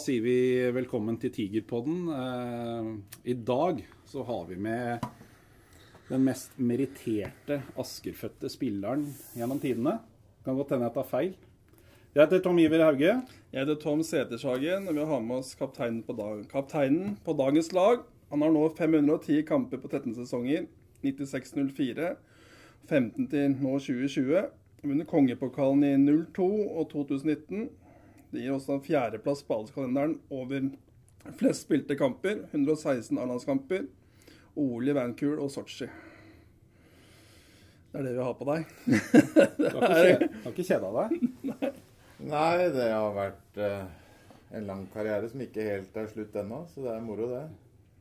Sier vi velkommen til Tigerpodden. Eh, I dag så har vi med den mest meritterte askerfødte spilleren gjennom tidene. Kan godt hende jeg tar feil. Jeg heter Tom Iver Hauge. Jeg heter Tom Setershagen, og vi har med oss kapteinen på, dag kapteinen på dagens lag. Han har nå 510 kamper på 13 sesonger. 96-04. 15 til nå 2020. Vunnet kongepokalen i 02 og 2019. Det gir også en fjerdeplass på adelskalenderen over flest spilte kamper. 116 A-landskamper. OL i Vancouver og Sotsji. Det er det vi har på deg. Du har ikke kjeda, deg? Nei, det har vært eh, en lang karriere som ikke helt er slutt ennå, så det er moro, det.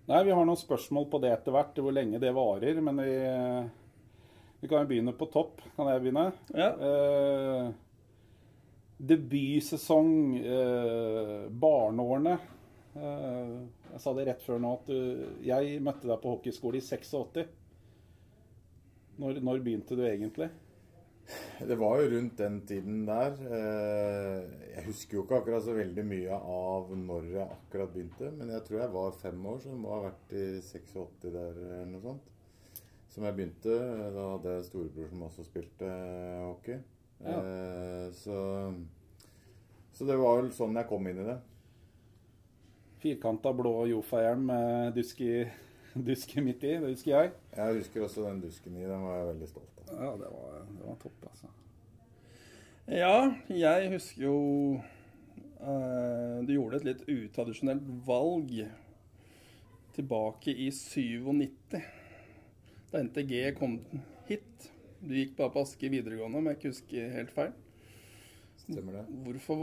Nei, Vi har noen spørsmål på det etter hvert, hvor lenge det varer. Men vi, vi kan jo begynne på topp. Kan jeg begynne? Ja. Eh, debutsesong, eh, barneårene. Eh, jeg sa det rett før nå at du, jeg møtte deg på hockeyskole i 86. Når, når begynte du egentlig? Det var jo rundt den tiden der. Eh, jeg husker jo ikke akkurat så veldig mye av når jeg akkurat begynte, men jeg tror jeg var fem år, så det må ha vært i 86 der eller noe sånt. Som jeg begynte. Da hadde jeg storebror som også spilte hockey. Ja. Eh, så, så det var vel sånn jeg kom inn i det. Firkanta blå Jofa-hjelm med dusk i, dusk midt i. Det husker jeg. Jeg husker også den dusken i. Den var jeg veldig stolt av. Ja, det var, det var topp, altså. Ja, jeg husker jo eh, Du gjorde et litt utradisjonelt valg tilbake i 97. Da NTG kom hit. Du gikk bare på Aske videregående, om jeg ikke husker helt feil. Stemmer det? Hvorfor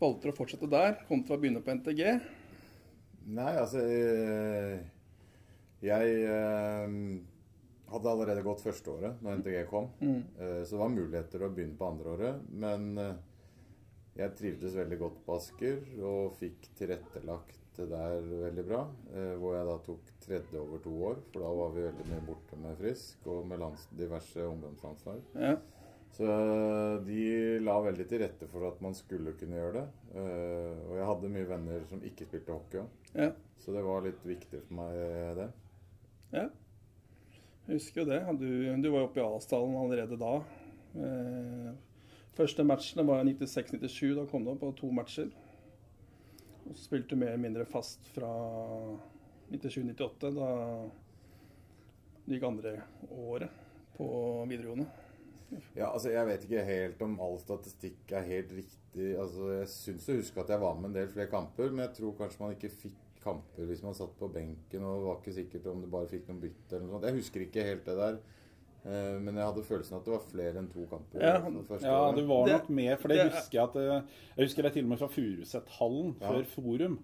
valgte du å fortsette der, kontra å begynne på NTG? Nei, altså eh, Jeg eh, hadde allerede gått førsteåret når NTG kom. Mm. Så det var muligheter å begynne på andreåret. Men eh, jeg trivdes veldig godt på Asker og fikk tilrettelagt det der veldig bra. eh, Hvor jeg da tok tredje over to år, for da var vi veldig mye borte med Frisk og med lands, diverse ungdomslandslag. Ja. Så de la veldig til rette for at man skulle kunne gjøre det. Eh, Og jeg hadde mye venner som ikke spilte hockey òg. ja. Så det var litt viktig for meg, det. ja. Jeg husker jo det. Du, du var jo oppe i Asdalen allerede da. Eh, første matchene var 96-97. Da kom du opp på to matcher. Og så spilte du mer eller mindre fast fra 97-98, da det gikk andre året på videregående. Ja, altså Jeg vet ikke helt om all statistikk er helt riktig. Altså Jeg syns å huske at jeg var med en del flere kamper, men jeg tror kanskje man ikke fikk kamper hvis man satt på benken og var ikke sikkert om det bare fikk noen bytte eller noe sånt. Jeg husker ikke helt det der. Eh, Men jeg hadde følelsen at det var flere enn to kamper. Ja, det første Ja, det du var nok med, for det, det- husker jeg at eh, Jeg husker det til og med fra Furusethallen, Ja. før Forum.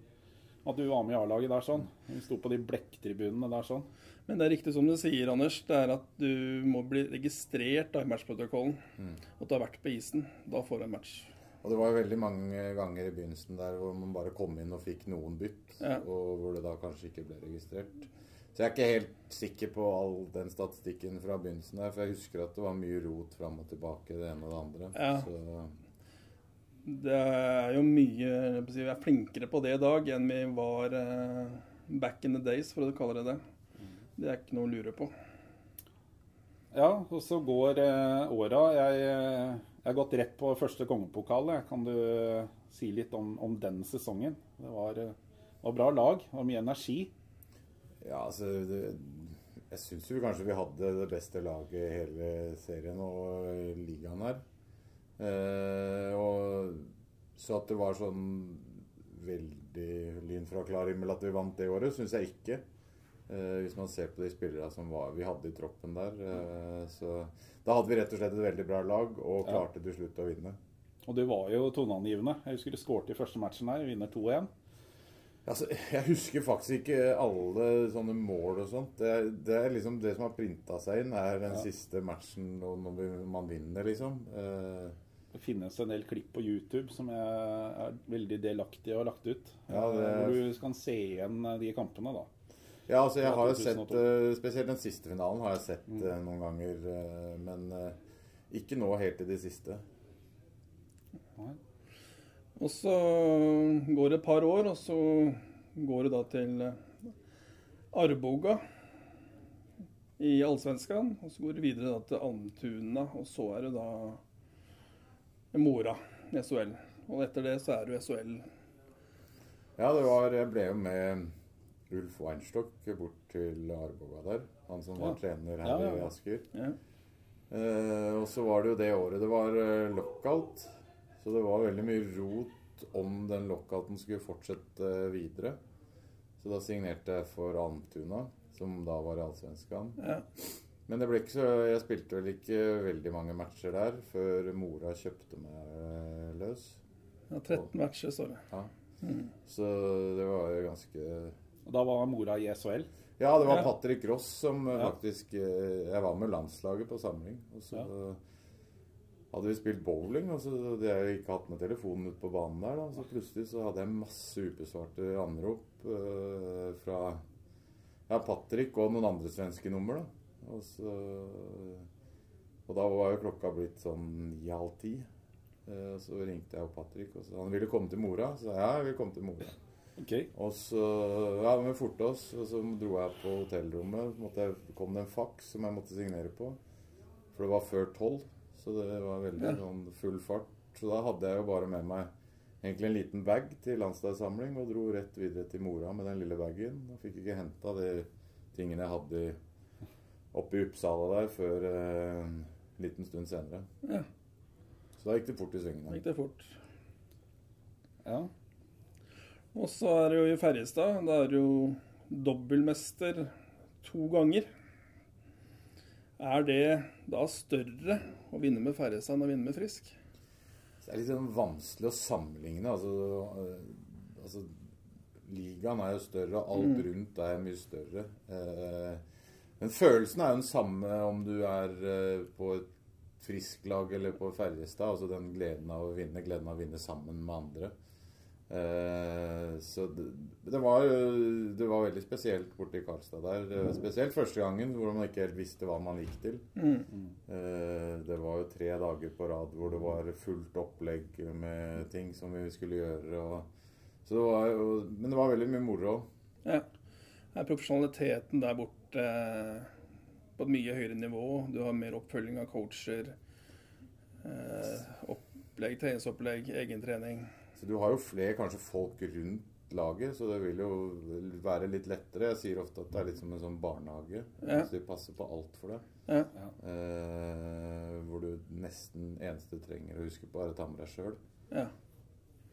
At du var med i A-laget der sånn. Vi sto på de blekktribunene der sånn. Men det er riktig som du sier, Anders. Det er at du må bli registrert da, i matchprotokollen. At du har vært på isen. Da får du en match. Og det var veldig mange ganger i begynnelsen der hvor man bare kom inn og fikk noen bytt, Ja. og hvor det da kanskje ikke ble registrert. Så jeg er ikke helt sikker på all den statistikken fra begynnelsen der, for jeg husker at det var mye rot fram og tilbake, det ene og det andre. Ja. Så Det er jo mye Vi er flinkere på det i dag enn vi var eh, back in the days, for å kalle det det. Det er ikke noe å lure på. Ja, og så går eh, åra. Jeg, eh, jeg har gått rett på første kongepokal. Kan du eh, si litt om, om den sesongen? Det var, var bra lag. Det var mye energi. Ja, altså det, Jeg syns jo kanskje vi hadde det beste laget i hele serien og i ligaen her. Eh, og så at det var sånn veldig lyn fra klar himmel at vi vant det året, syns jeg ikke. Eh, hvis man ser på de spillerne som var, vi hadde i troppen der. Eh, så da hadde vi rett og slett et veldig bra lag og klarte til slutt å vinne. Og det var jo toneangivende. Jeg husker du skåret i første matchen her. Vinner 2-1. Altså, jeg husker faktisk ikke alle sånne mål og sånt. Det, det er liksom det som har printa seg inn, er den Ja. siste matchen og når man vinner, liksom. Eh, Det finnes en del klipp på YouTube som jeg er veldig delaktig i og har lagt ut. Ja, det- Eh, Hvor du kan se igjen eh, de kampene, da. ja, altså, jeg har jo sett Spesielt den siste finalen har jeg sett Mm. noen ganger, men ikke nå helt i det siste. Nei. Og så går det et par år, og så går det da til eh, Arboga i Allsvenskan. Og så går det videre da til Almtuna, og så er det da Mora i SHL. Og etter det så er du SHL. Ja, det var Jeg ble jo med Ulf Weinstock bort til Arboga der. Han som var Ja. trener her Ja, ja, i. Asker. Ja. Eh, og så var det jo det året det var eh, lockout. Så det var veldig mye rot om den lockouten skulle fortsette videre. Så da signerte jeg for Almtuna, som da var i Allsvenskan. Ja. Men det ble ikke så Jeg spilte vel ikke veldig mange matcher der før mora kjøpte meg eh, løs. ja 13 matcher, står det. Ja. Så det var jo ganske Og da var mora i SHL. Ja, det var Ja. Patrick Ross som Ja. faktisk eh, Jeg var med landslaget på samling. Og så Ja. Hadde vi spilt bowling, og så hadde jeg ikke hatt med telefonen ute på banen der. Da. Så plutselig så hadde jeg masse ubesvarte anrop uh, fra ja, Patrick og noen andre svenske nummer. da. Og, så, og da var jo klokka blitt sånn ni-halv ti. Uh, Så ringte jeg opp Patrick, og så han ville komme til mora. Så ja, jeg vil komme til mora. Okay. Og så ja, vi forte oss, og så dro jeg på hotellrommet. Så jeg, kom det en faks som jeg måtte signere på. For det var før tolv, så det var veldig sånn full fart. Så da hadde jeg jo bare med meg egentlig en liten bag til landsdagssamling og dro rett videre til mora med den lille bagen. Og fikk ikke henta de tingene jeg hadde oppe i Uppsala der før eh, en liten stund senere. Ja. Så da gikk det fort i svingene. gikk det fort. Ja. Og så er det jo i Ferjestad. Da er det jo dobbeltmester to ganger. Er det da større å vinne med Ferjestad enn å vinne med Frisk? Det er litt sånn vanskelig å sammenligne. Altså, øh, altså Ligaen er jo større, alt rundt er mye større. Eh, men følelsen er jo den samme om du er eh, på et frisklag eller på færjestad, Altså den gleden av å vinne, gleden av å vinne sammen med andre. Eh, så det, det, var, det var veldig spesielt borte i Karlstad der. Eh, Spesielt første gangen hvor man ikke helt visste hva man gikk til. Mm. Det var jo tre dager på rad hvor det var fullt opplegg med ting som vi skulle gjøre. Og, så det var og, men det var veldig mye moro. Ja. Er profesjonaliteten der borte på et mye høyere nivå? Du har mer oppfølging av coacher, eh, opplegg, treningsopplegg, egentrening. Så du har jo flere kanskje folk rundt laget, så det vil jo være litt lettere. Jeg sier ofte at det er litt som en sånn barnehage. Ja. Så de passer på alt for deg. Ja. Eh, hvor du nesten eneste trenger å huske på, er å ta med deg sjøl. Ja.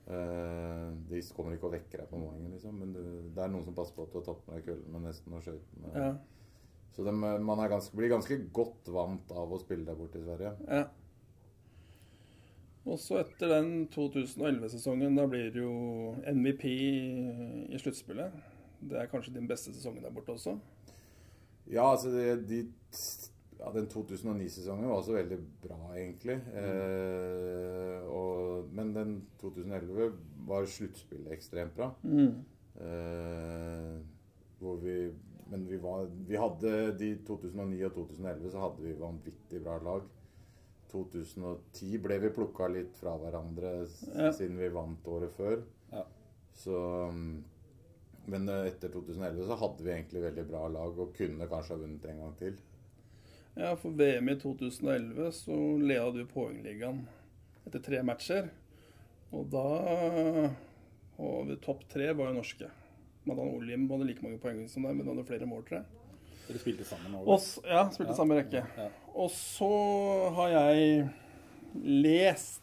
Eh, de kommer ikke og vekker deg på morgenen, liksom, men du, det er noen som passer på at du har tatt med deg køllen med nesten og skøytene. Ja. Så de, man er ganske, blir ganske godt vant av å spille der borte i Sverige. ja. Og så etter den 2011-sesongen, da blir det jo MVP i, sluttspillet. Det er kanskje din beste sesong der borte også? Ja, altså det, de, ja, Den 2009-sesongen var også veldig bra, egentlig. Eh, og, men den 2011 var sluttspillet ekstremt bra. Eh, hvor vi Men vi var Vi hadde de 2009 og 2011 så hadde vi vanvittig bra lag. 2010 ble vi plukka litt fra hverandre Ja. siden vi vant året før. Ja. Så mm, Men eh, etter 2011 så hadde vi egentlig veldig bra lag og kunne kanskje ha vunnet en gang til. Ja, for VM i 2011 så leda du poengligaen etter tre matcher. Og da Og topp tre var jo norske. Madan Olim hadde like mange poeng som deg, men hadde flere mål, tror jeg. Dere spilte sammen Og over. ja, spilte Ja. samme rekke. Ja. Og så har jeg lest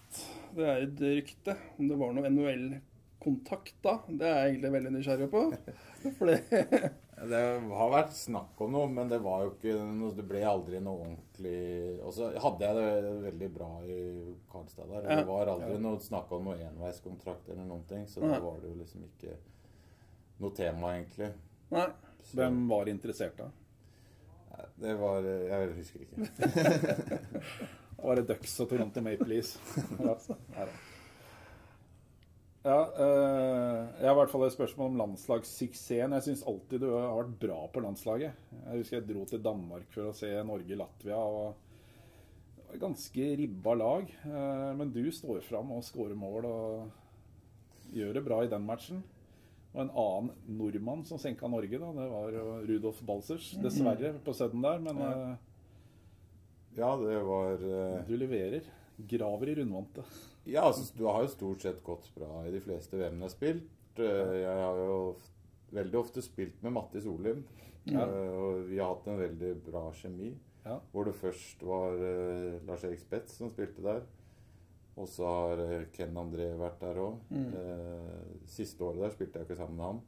Det er et rykte om det var noe NHL-kontakt da. Det er jeg egentlig veldig nysgjerrig på. For det Det har vært snakk om noe, men det var jo ikke noe, Det ble aldri noe ordentlig Og så hadde jeg det veldig bra i Karlstad der. Ja. Det var aldri noe snakk om noe enveiskontrakt eller noen ting, så Nei. da var det jo liksom ikke noe tema, egentlig. Nei. Så, Hvem var interessert da? Det var Jeg husker ikke. Var det Ducks og Toronto Maple Leafs? ja. Ja, eh, jeg har i hvert fall et spørsmål om landslagssuksessen. Jeg syns alltid du har vært bra på landslaget. Jeg husker jeg dro til Danmark for å se Norge-Latvia. og det var et Ganske ribba lag. eh, men du står fram og skårer mål. og gjør det bra i den matchen. Og en annen nordmann som senka Norge, da, det var Rudolf Balsers. Dessverre på sudden der, men eh, Ja, det var uh... du leverer. Graver i rundvante. Ja, altså, du har jo stort sett gått bra i de fleste VM-ene jeg har spilt. Eh, Jeg har jo veldig ofte spilt med Matti Solheim, Ja. Og vi har hatt en veldig bra kjemi. Ja. Hvor det først var eh, Lars-Erik Spetz som spilte der. Og så har eh, Ken André vært der òg. siste året der spilte jeg ikke sammen med han.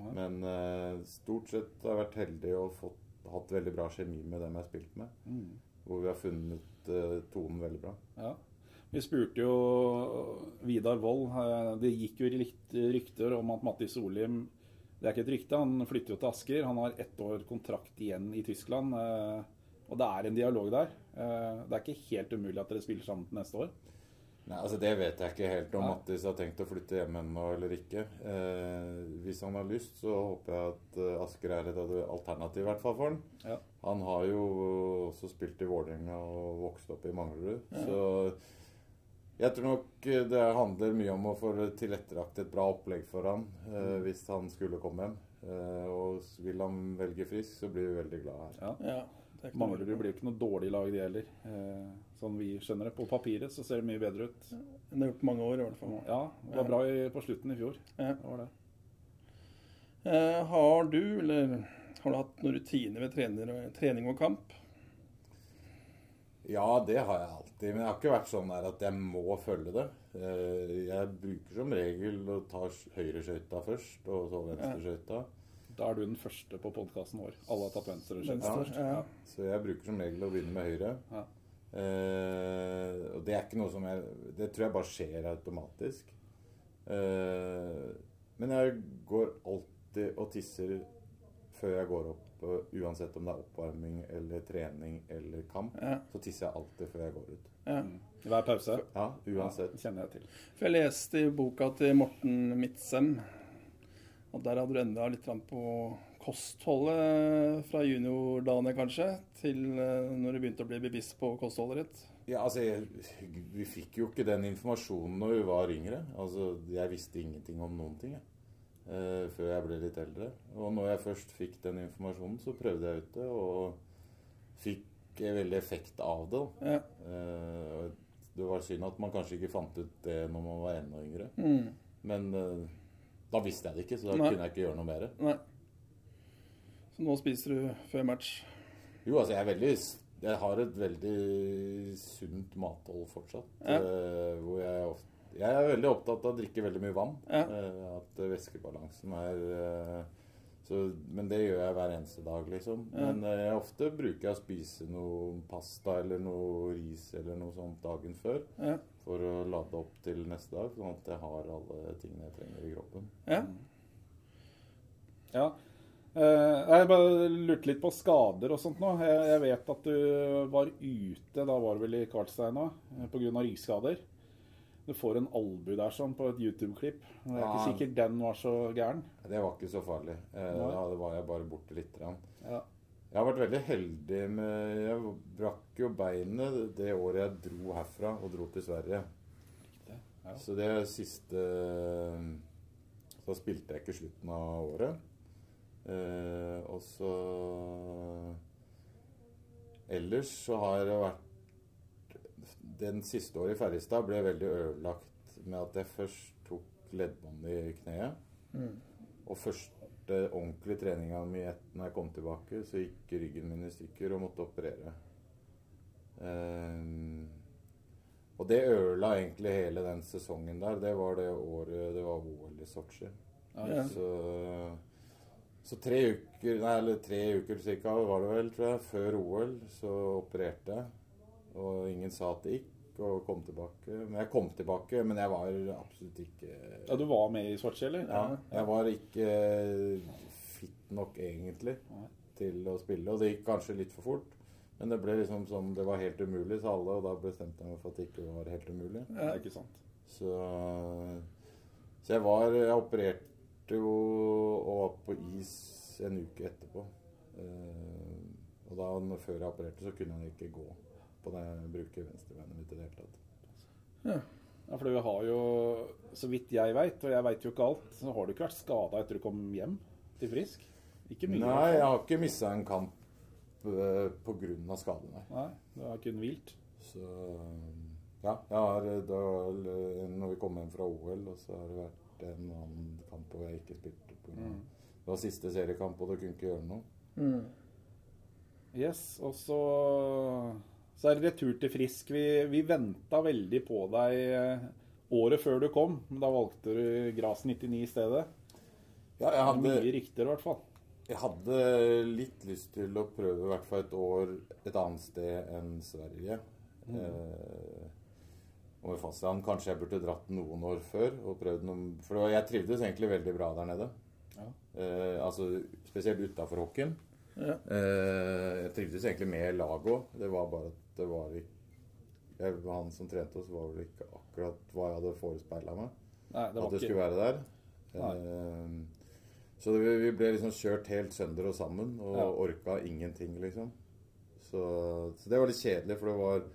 Ja. Men eh, stort sett har jeg vært heldig og fått, hatt veldig bra kjemi med dem jeg har spilt med. Mm. Hvor vi har funnet eh, tonen veldig bra. Ja. Vi spurte jo Vidar Wold. eh, Det gikk jo litt rykter om at Mattis Solim Det er ikke et rykte, han flytter jo til Asker. Han har ett år kontrakt igjen i Tyskland. eh, Og det er en dialog der. Eh, Det er ikke helt umulig at dere spiller sammen til neste år. Nei, altså Det vet jeg ikke helt om Nei. Mattis har tenkt å flytte hjem ennå eller ikke. Eh, hvis han har lyst, så håper jeg at eh, Asker er et alternativ, i hvert fall for han. Ja. Han har jo også spilt i Vålerenga og vokst opp i Manglerud. Så jeg tror nok eh, det handler mye om å få tilrettelagt et bra opplegg for han eh, hvis han skulle komme hjem. Eh, og vil han velge frisk, så blir vi veldig glad her. Ja. Ja, er Manglerud blir jo ikke noe dårlig lag, de heller. Eh, Sånn vi skjønner det. På papiret så ser det mye bedre ut. Det har gjort mange år, i hvert fall. Ja, det var bra i, på slutten i fjor. Ja. Det var det. Eh, har du, eller har du hatt noen rutiner ved trener, trening og kamp? Ja, det har jeg alltid. Men jeg har ikke vært sånn der at jeg må følge det. Eh, Jeg bruker som regel å ta høyreskøyta først, og så venstreskøyta. Da er du den første på podkasten vår. Alle har tatt venstre. Venstre, ja. ja. Så jeg bruker som regel å begynne med høyre. Ja. Eh, og det er ikke noe som jeg Det tror jeg bare skjer automatisk. Uh, men jeg går alltid og tisser før jeg går opp, eh, uansett om det er oppvarming eller trening eller kamp. Ja. Så tisser jeg alltid før jeg går ut. Ja. Hver pause. Ja, uansett. Ja, kjenner jeg til. For jeg leste i boka til Morten Midtsem og der hadde du enda litt på kostholdet fra juniordagene, kanskje, til eh, når du begynte å bli bevisst på kostholdet ditt. Ja, altså, jeg, Vi fikk jo ikke den informasjonen når vi var yngre. Altså, Jeg visste ingenting om noen ting jeg. Eh, før jeg ble litt eldre. Og når jeg først fikk den informasjonen, så prøvde jeg ut det, og fikk veldig effekt av det. Ja. Eh, det var synd at man kanskje ikke fant ut det når man var enda yngre. Mm. Men eh, da visste jeg det ikke, så da Nei. kunne jeg ikke gjøre noe mer. Nei. Så nå spiser du før match. Jo, altså jeg er veldig Jeg har et veldig sunt mathold fortsatt. Ja. Uh, hvor jeg ofte Jeg er veldig opptatt av å drikke veldig mye vann. Ja. Uh, at væskebalansen er uh, så, Men det gjør jeg hver eneste dag, liksom. Ja. Men eh, ofte bruker jeg å spise noe pasta eller noe ris eller noe sånt dagen før. Ja. For å lade opp til neste dag, sånn at jeg har alle tingene jeg trenger i kroppen. ja. Ja. Eh, jeg bare lurte litt på skader og sånt nå. Jeg, jeg vet at du var ute, da var du vel i Kvartsteina, eh, pga. ryggskader. Du får en albue der sånn på et YouTube-klipp. Det er ikke sikkert den var så gæren. Det var ikke så farlig. Eh, da var jeg bare borte litt. Grann. Ja. Jeg har vært veldig heldig med Jeg brakk jo beinet det året jeg dro herfra og dro til Sverige. Ja. Så det siste Da spilte jeg ikke slutten av året. Eh, og så Ellers så har det vært Den siste året i Ferjestad ble veldig ødelagt med at jeg først tok leddbåndet i kneet. Mm. Og første ordentlige treninga mi etter når jeg kom tilbake, så gikk ryggen min i stykker og måtte operere. Eh, og det ødela egentlig hele den sesongen der. Det var det året det var OL i Sotsji. Ja. Så, så tre uker, nei, eller tre uker cirka var det vel, tror jeg, før OL, så opererte jeg. Og ingen sa at det gikk, og kom tilbake. Men jeg kom tilbake, men jeg var absolutt ikke ja, du var med i Sotsji, eller? ja, jeg var ikke fit nok egentlig til å spille. Og det gikk kanskje litt for fort. Men det ble liksom som det var helt umulig, sa alle. Og da bestemte jeg meg for at det ikke var helt umulig. Er ikke sant. Så, så jeg var Jeg opererte jo og var på is en uke etterpå. Eh, og da før jeg opererte, så kunne jeg ikke gå på det bruke venstrebeinet mitt i det hele tatt. Ja, for du har jo, så vidt jeg veit, og jeg veit jo ikke alt, så har du ikke vært skada etter du kom hjem til Frisk? Ikke mye? Nei, jeg har ikke mista en kamp uh, pga. skade, nei. Nei, du har kun hvilt? Så ja, jeg har da, når vi kom hjem fra OL, og så har det vært en annen kamp hvor jeg ikke spilte. På, Mm. Det var siste seriekamp, og du kunne ikke gjøre noe. Mm. Yes, og så, så er det retur til Frisk. Vi, vi venta veldig på deg eh, året før du kom, men da valgte du Gras 99 i stedet. Ja, jeg hadde, Mye riktigere, i hvert fall. jeg hadde litt lyst til å prøve i hvert fall et år et annet sted enn Sverige. Eh, med fastland kanskje jeg burde dratt noen år før og prøvd noen For jeg trivdes egentlig veldig bra der nede. Ja. Eh, altså spesielt utafor hockeyen. Ja. Eh, jeg trivdes egentlig med laget òg. Det var bare at det var ikke jeg, Han som trente oss, var vel ikke akkurat hva jeg hadde forespeila meg. Nei, det At det skulle være der. Eh, så det, vi ble liksom kjørt helt sønder og sammen og Ja. orka ingenting, liksom. Så, så det var litt kjedelig, for det var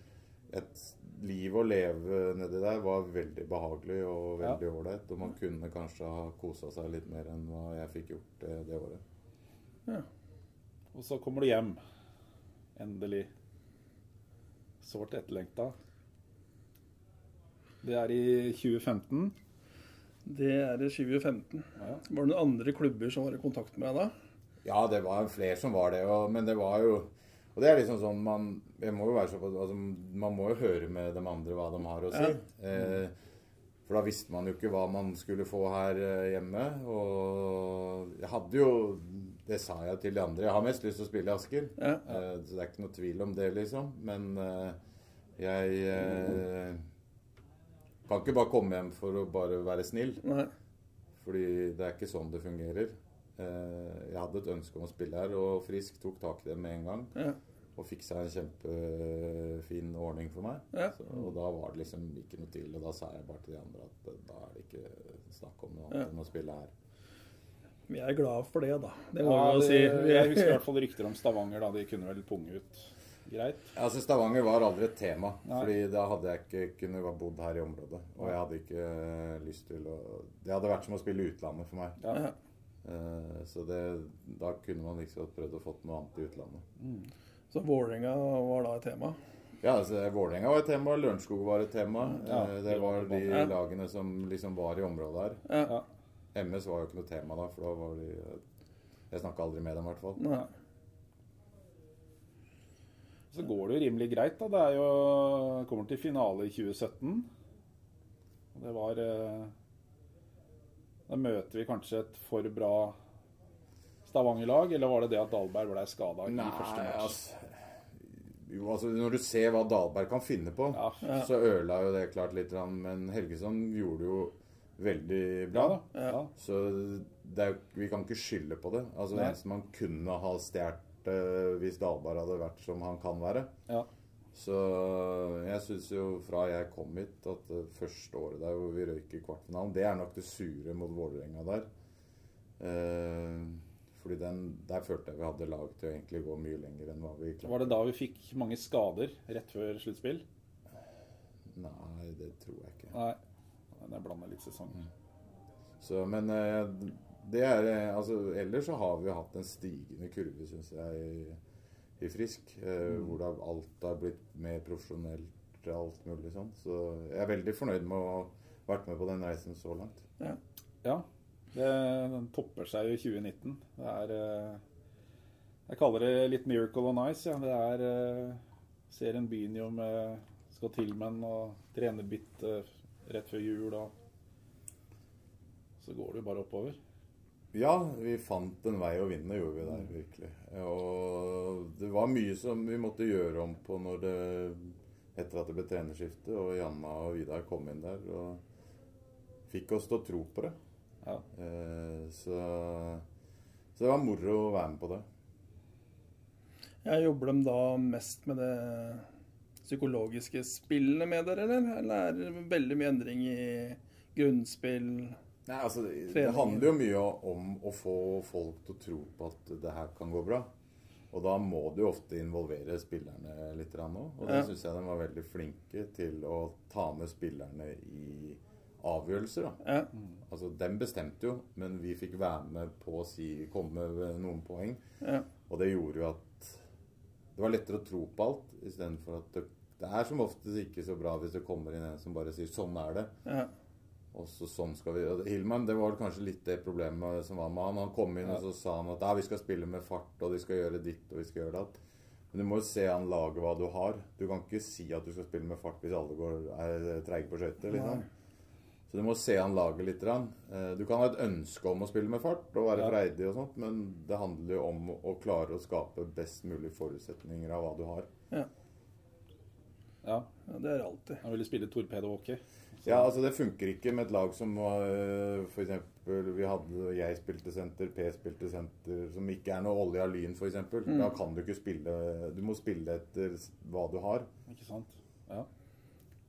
et liv å leve nedi der var veldig behagelig og veldig ålreit. Og man kunne kanskje ha kosa seg litt mer enn hva jeg fikk gjort det, det året. Og så kommer du hjem. Endelig. Sårt etterlengta. Det er i 2015. Det er i 2015. Ja. Var det noen andre klubber som var i kontakt med deg da? Ja, det var flere som var det, og, men det var jo Og det er liksom sånn man må så, altså, Man må jo høre med de andre hva de har å si. Eh, for da visste man jo ikke hva man skulle få her eh, hjemme. Og jeg hadde jo Det sa jeg til de andre. Jeg har mest lyst til å spille i Asker. Ja. Eh, så det er ikke noe tvil om det, liksom. Men eh, jeg kan ikke bare komme hjem for å bare være snill. Nei. Fordi det er ikke sånn det fungerer. Jeg hadde et ønske om å spille her, og Frisk tok tak i det med en gang. Ja. Og fiksa en kjempefin ordning for meg. Ja. Så, og da var det liksom ikke noe tvil. Og da sa jeg bare til de andre at da er det ikke snakk om noe annet Ja. enn å spille her. Vi er glad for det, da. Det må Ja, vi jo si. Jeg husker i er, hvert fall rykter om Stavanger. da De kunne vel punge ut greit. Altså Stavanger var aldri et tema, Nei. Fordi da hadde jeg ikke kunnet ha bodd her i området. Og jeg hadde ikke eh, lyst til å Det hadde vært som å spille utlandet for meg. Ja. Eh, Så det, da kunne man liksom prøvd å fått noe annet i utlandet. Så Vålerenga var da et tema. Ja, altså Vålerenga var et tema, Lørenskog var et tema. Ja, Eh, det var de lagene som liksom var i området her. Ja. MS var jo ikke noe tema da, for da var de Jeg snakka aldri med dem, i hvert fall. Nei. Så går det jo rimelig greit. da Det er jo kommer til finale i 2017. Og det var eh, Da møter vi kanskje et for bra Stavanger-lag, eller var det det at Dahlberg ble skada i Nei, første match? altså Jo, altså Når du ser hva Dahlberg kan finne på, Ja. så ødela jo det klart litt. Men Helgesson gjorde jo veldig bra. Ja da. Ja. Så er, vi kan ikke skylde på det. Altså Det eneste man kunne ha stjålet uh, hvis Dahlberg hadde vært som han kan være. Ja. Så jeg syns jo fra jeg kom hit, at det første året der hvor vi røyk i kvartfinalen, det er nok det sure mot Vålerenga der. Eh, fordi den, der følte jeg vi hadde lag til å egentlig gå mye lenger enn hva vi klarte. Var det da vi fikk mange skader rett før sluttspill? Nei, det tror jeg ikke. Nei. Det blander litt sesonger. Så, men eh, det er eh, Altså, ellers så har vi hatt en stigende kurve, syns jeg, i, Frisk. Mm. Hvor alt har blitt mer profesjonelt, alt mulig sånn. Så jeg er veldig fornøyd med å ha vært med på den reisen så langt. Ja. Det, den topper seg jo i 2019. Det er eh, Jeg kaller det litt miracle on ice. Ja. Det er eh, Serien begynner jo med skal Tillman og trenerbytte rett før jul, og så går det jo bare oppover. Ja, vi fant en vei å vinne, gjorde vi der, virkelig. Og det var mye som vi måtte gjøre om på når det etter at det ble trenerskifte, og Janna og Vidar kom inn der og fikk oss til å tro på det. Ja. Eh, så, så det var moro å være med på det. Jeg jobber de da mest med det psykologiske spillene med dere, eller? Eller er det veldig mye endring i grunnspill? Nei, altså, det det handler jo mye om å få folk til å tro på at det her kan gå bra. Og da må du jo ofte involvere spillerne litt òg. Og det Ja. syns jeg de var veldig flinke til å ta med spillerne i avgjørelser. da. Ja. Altså, Dem bestemte jo, men vi fikk være med på å si, komme med noen poeng. Ja. Og det gjorde jo at det var lettere å tro på alt, istedenfor at det, det er som oftest ikke så bra hvis det kommer inn en som bare sier 'sånn er det'. Ja. Og så sånn skal vi og Hillman, det var kanskje litt det problemet som var med han. Han kom inn og så sa han at ja, vi skal spille med fart, og de skal gjøre ditt og vi skal gjøre datt. Men du må jo se an laget hva du har. Du kan ikke si at du skal spille med fart hvis alle går, er treige på skøyter. Liksom. Så du må se an laget litt. Eh, Du kan ha et ønske om å spille med fart og være Ja. freidig og sånt, men det handler jo om å klare å skape best mulig forutsetninger av hva du har. Ja, ja, det er det alltid. han ville spille torpedo-hockey. Ja, altså Det funker ikke med et lag som f.eks. for eksempel, vi hadde, Jeg spilte senter, P spilte senter, som ikke er noe olje av lyn, f.eks. Mm. Da kan du ikke spille Du må spille etter hva du har. Ikke sant? Ja.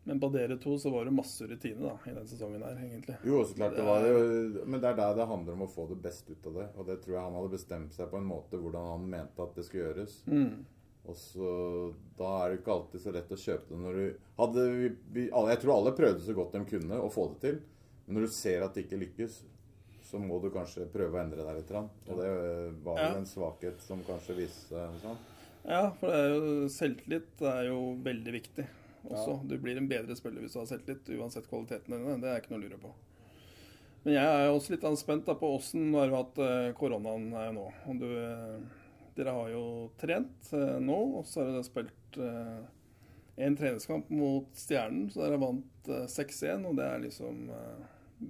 Men på dere to så var det masse rutine da, i den sesongen her, egentlig. Jo, så klart det var det. Men det er der det handler om å få det best ut av det. Og det tror jeg han hadde bestemt seg på en måte hvordan han mente at det skulle gjøres. Mm. Og så Da er det ikke alltid så lett å kjøpe det når du hadde vi, vi, alle, Jeg tror alle prøvde så godt de kunne å få det til. Men når du ser at det ikke lykkes, så må du kanskje prøve å endre deg litt. Og det var vel Ja. en svakhet som kanskje viste seg. Sånn. Ja, for det er jo, selvtillit er jo veldig viktig også. Du blir en bedre spiller hvis du har selvtillit, uansett kvaliteten dine. Det er ikke noe å lure på. Men jeg er også litt spent på åssen du har hatt eh, koronaen her nå. Og du, eh, dere har jo trent eh, nå, og så har dere spilt eh, en treningskamp mot Stjernen, så dere vant eh, 6-1. Og det er liksom eh,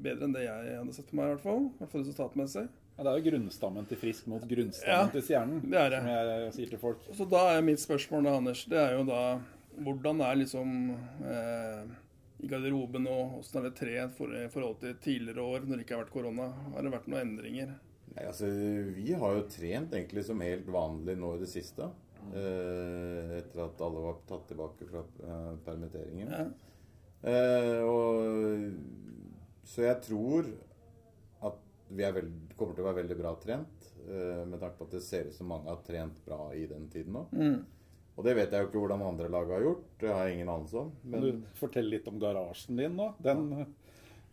bedre enn det jeg hadde sett for meg, i hvert fall. I hvert fall resultatmessig. Ja, det er jo grunnstammen til Frisk mot grunnstammen Ja, til Stjernen. det er det. Som jeg sier til folk. Så da er mitt spørsmål da, Anders, det er jo da Hvordan er liksom eh, i garderoben og Åssen er det for, i forhold til tidligere år når det ikke har vært korona? Har det vært noen endringer? Nei, altså, Vi har jo trent egentlig som helt vanlig nå i det siste. Eh, etter at alle var tatt tilbake fra eh, permitteringen. Ja. Eh, og, så jeg tror at vi er veld, kommer til å være veldig bra trent. Eh, med tanke på at det ser ut som mange har trent bra i den tiden nå. Mm. Og det vet jeg jo ikke hvordan andre lag har gjort. Det har jeg ingen anelse om. Men du fortelle litt om garasjen din nå? Den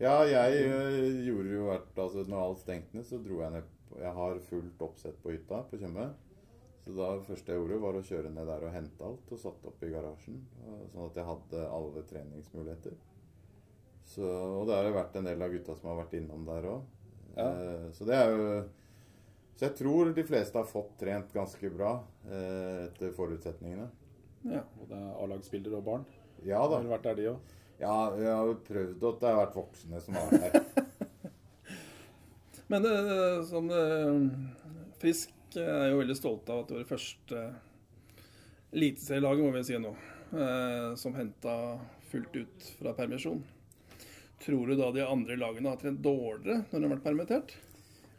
ja, jeg eh, gjorde jo hvert Altså når alt stengte ned, så dro jeg ned Jeg har fullt oppsett på hytta på Tjøme. Så da det første jeg gjorde, var å kjøre ned der og hente alt og satte opp i garasjen. eh, Sånn at jeg hadde alle treningsmuligheter. Så, og det har jo vært en del av gutta som har vært innom der òg. Ja. Så det er jo Så jeg tror de fleste har fått trent ganske bra eh, etter forutsetningene. ja. og det er A-lagsspillere og barn Ja da. har vært der, de òg. Ja, jeg har jo prøvd at det har vært voksne som har vært der. Men eh, sånn eh, Frisk er jo veldig stolt av at det var det første eliteserielaget, må vi si nå, eh, som henta fullt ut fra permisjon. Tror du da de andre lagene har trent dårligere når de har vært permittert?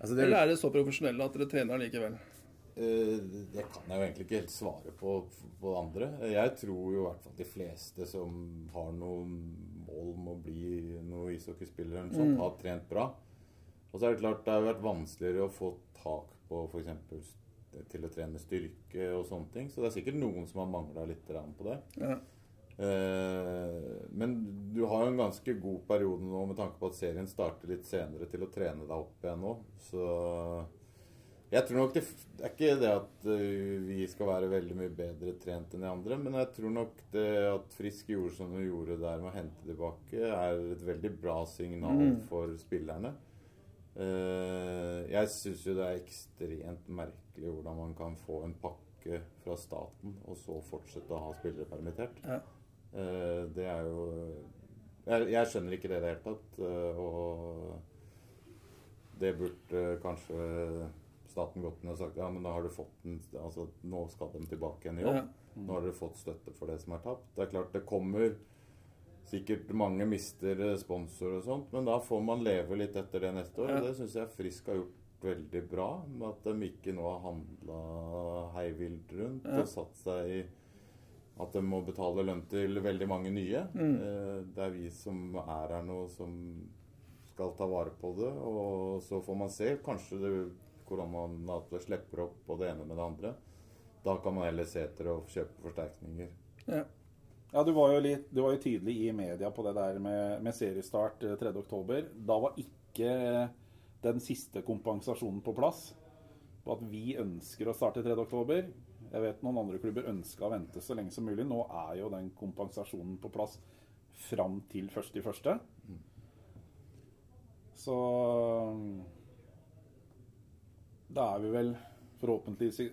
Altså, det, Eller er det så profesjonelle at dere trener likevel? Eh, Det kan jeg jo egentlig ikke helt svare på på andre. Jeg tror jo i hvert fall de fleste som har noe mål om å bli noe ishockeyspiller eller sånt, har trent bra. Og så er det klart det har vært vanskeligere å få tak på f.eks. til å trene styrke og sånne ting. Så det er sikkert noen som har mangla litt på det. Ja. Eh, Men du har jo en ganske god periode nå med tanke på at serien starter litt senere til å trene deg opp igjen nå. Så jeg tror nok det, det er ikke det at eh, vi skal være veldig mye bedre trent enn de andre, men jeg tror nok det at Frisk gjorde som hun gjorde der med å hente tilbake, er et veldig bra signal Mm. for spillerne. Eh, Jeg syns jo det er ekstremt merkelig hvordan man kan få en pakke fra staten, og så fortsette å ha spillere permittert. Ja. Eh, Det er jo jeg, jeg skjønner ikke det i det hele tatt. eh, Og det burde kanskje staten gått ned og sagt ja, men da har du fått den Altså nå skal de tilbake igjen i jobb. Nå har dere fått støtte for det som er tapt. Det er klart det kommer Sikkert mange mister eh, sponsor og sånt, men da får man leve litt etter det neste år. Og det syns jeg Frisk har gjort veldig bra, med at de ikke nå har handla heivilt rundt og satt seg i at de må betale lønn til veldig mange nye. Mm. Eh, Det er vi som er her nå, som skal ta vare på det. Og så får man se. Kanskje det koronaen at det slipper opp på det ene med det andre. da kan man heller se etter å kjøpe forsterkninger. Ja. Ja, du var jo, litt, du var jo tydelig i media på det der med, med seriestart eh, 3.10. Da var ikke den siste kompensasjonen på plass. På at vi ønsker å starte 3.10. Jeg vet noen andre klubber ønska å vente så lenge som mulig. Nå er jo den kompensasjonen på plass fram til 1.1. Så da er vi vel forhåpentligvis i,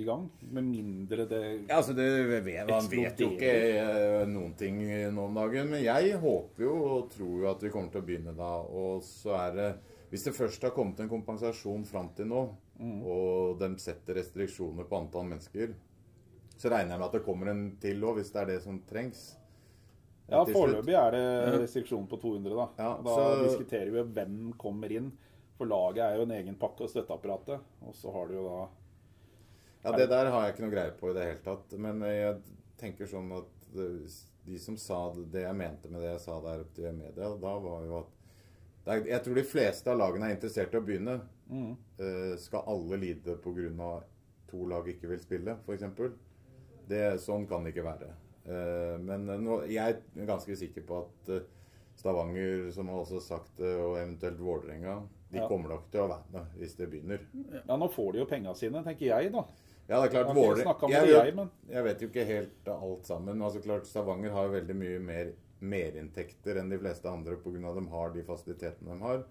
i gang. Med mindre det Ja, altså det, Man vet jo ikke eh, noen ting nå om dagen. Men jeg håper jo og tror jo at vi kommer til å begynne da. Og så er det Hvis det først har kommet en kompensasjon fram til nå, og de setter restriksjoner på antall mennesker, så regner jeg med at det kommer en til òg, hvis det er det som trengs. Ja, foreløpig er det restriksjon på 200, da. Ja, da så- diskuterer vi hvem kommer inn. For laget er jo en egen pakke og støtteapparatet. Og så har du jo da Ja, Det der har jeg ikke noe greie på i det hele tatt. Men jeg tenker sånn at de som sa det det jeg mente med det jeg sa der oppe i media, da var jo at er, Jeg tror de fleste av lagene er interessert i å begynne. Eh, skal alle lide pga. to lag ikke vil spille, f.eks.? Sånn kan det ikke være. Eh, men nå, jeg er ganske sikker på at eh, Stavanger, som har også sagt det, og eventuelt Vålerenga, de Ja. kommer nok til å være med hvis det begynner. Ja, nå får de jo penga sine, tenker jeg, da. Ja, det er klart Jeg jeg, jeg vet jo ikke helt alt sammen. Altså klart Stavanger har jo veldig mye mer merinntekter enn de fleste andre pga. de har de fasilitetene de har.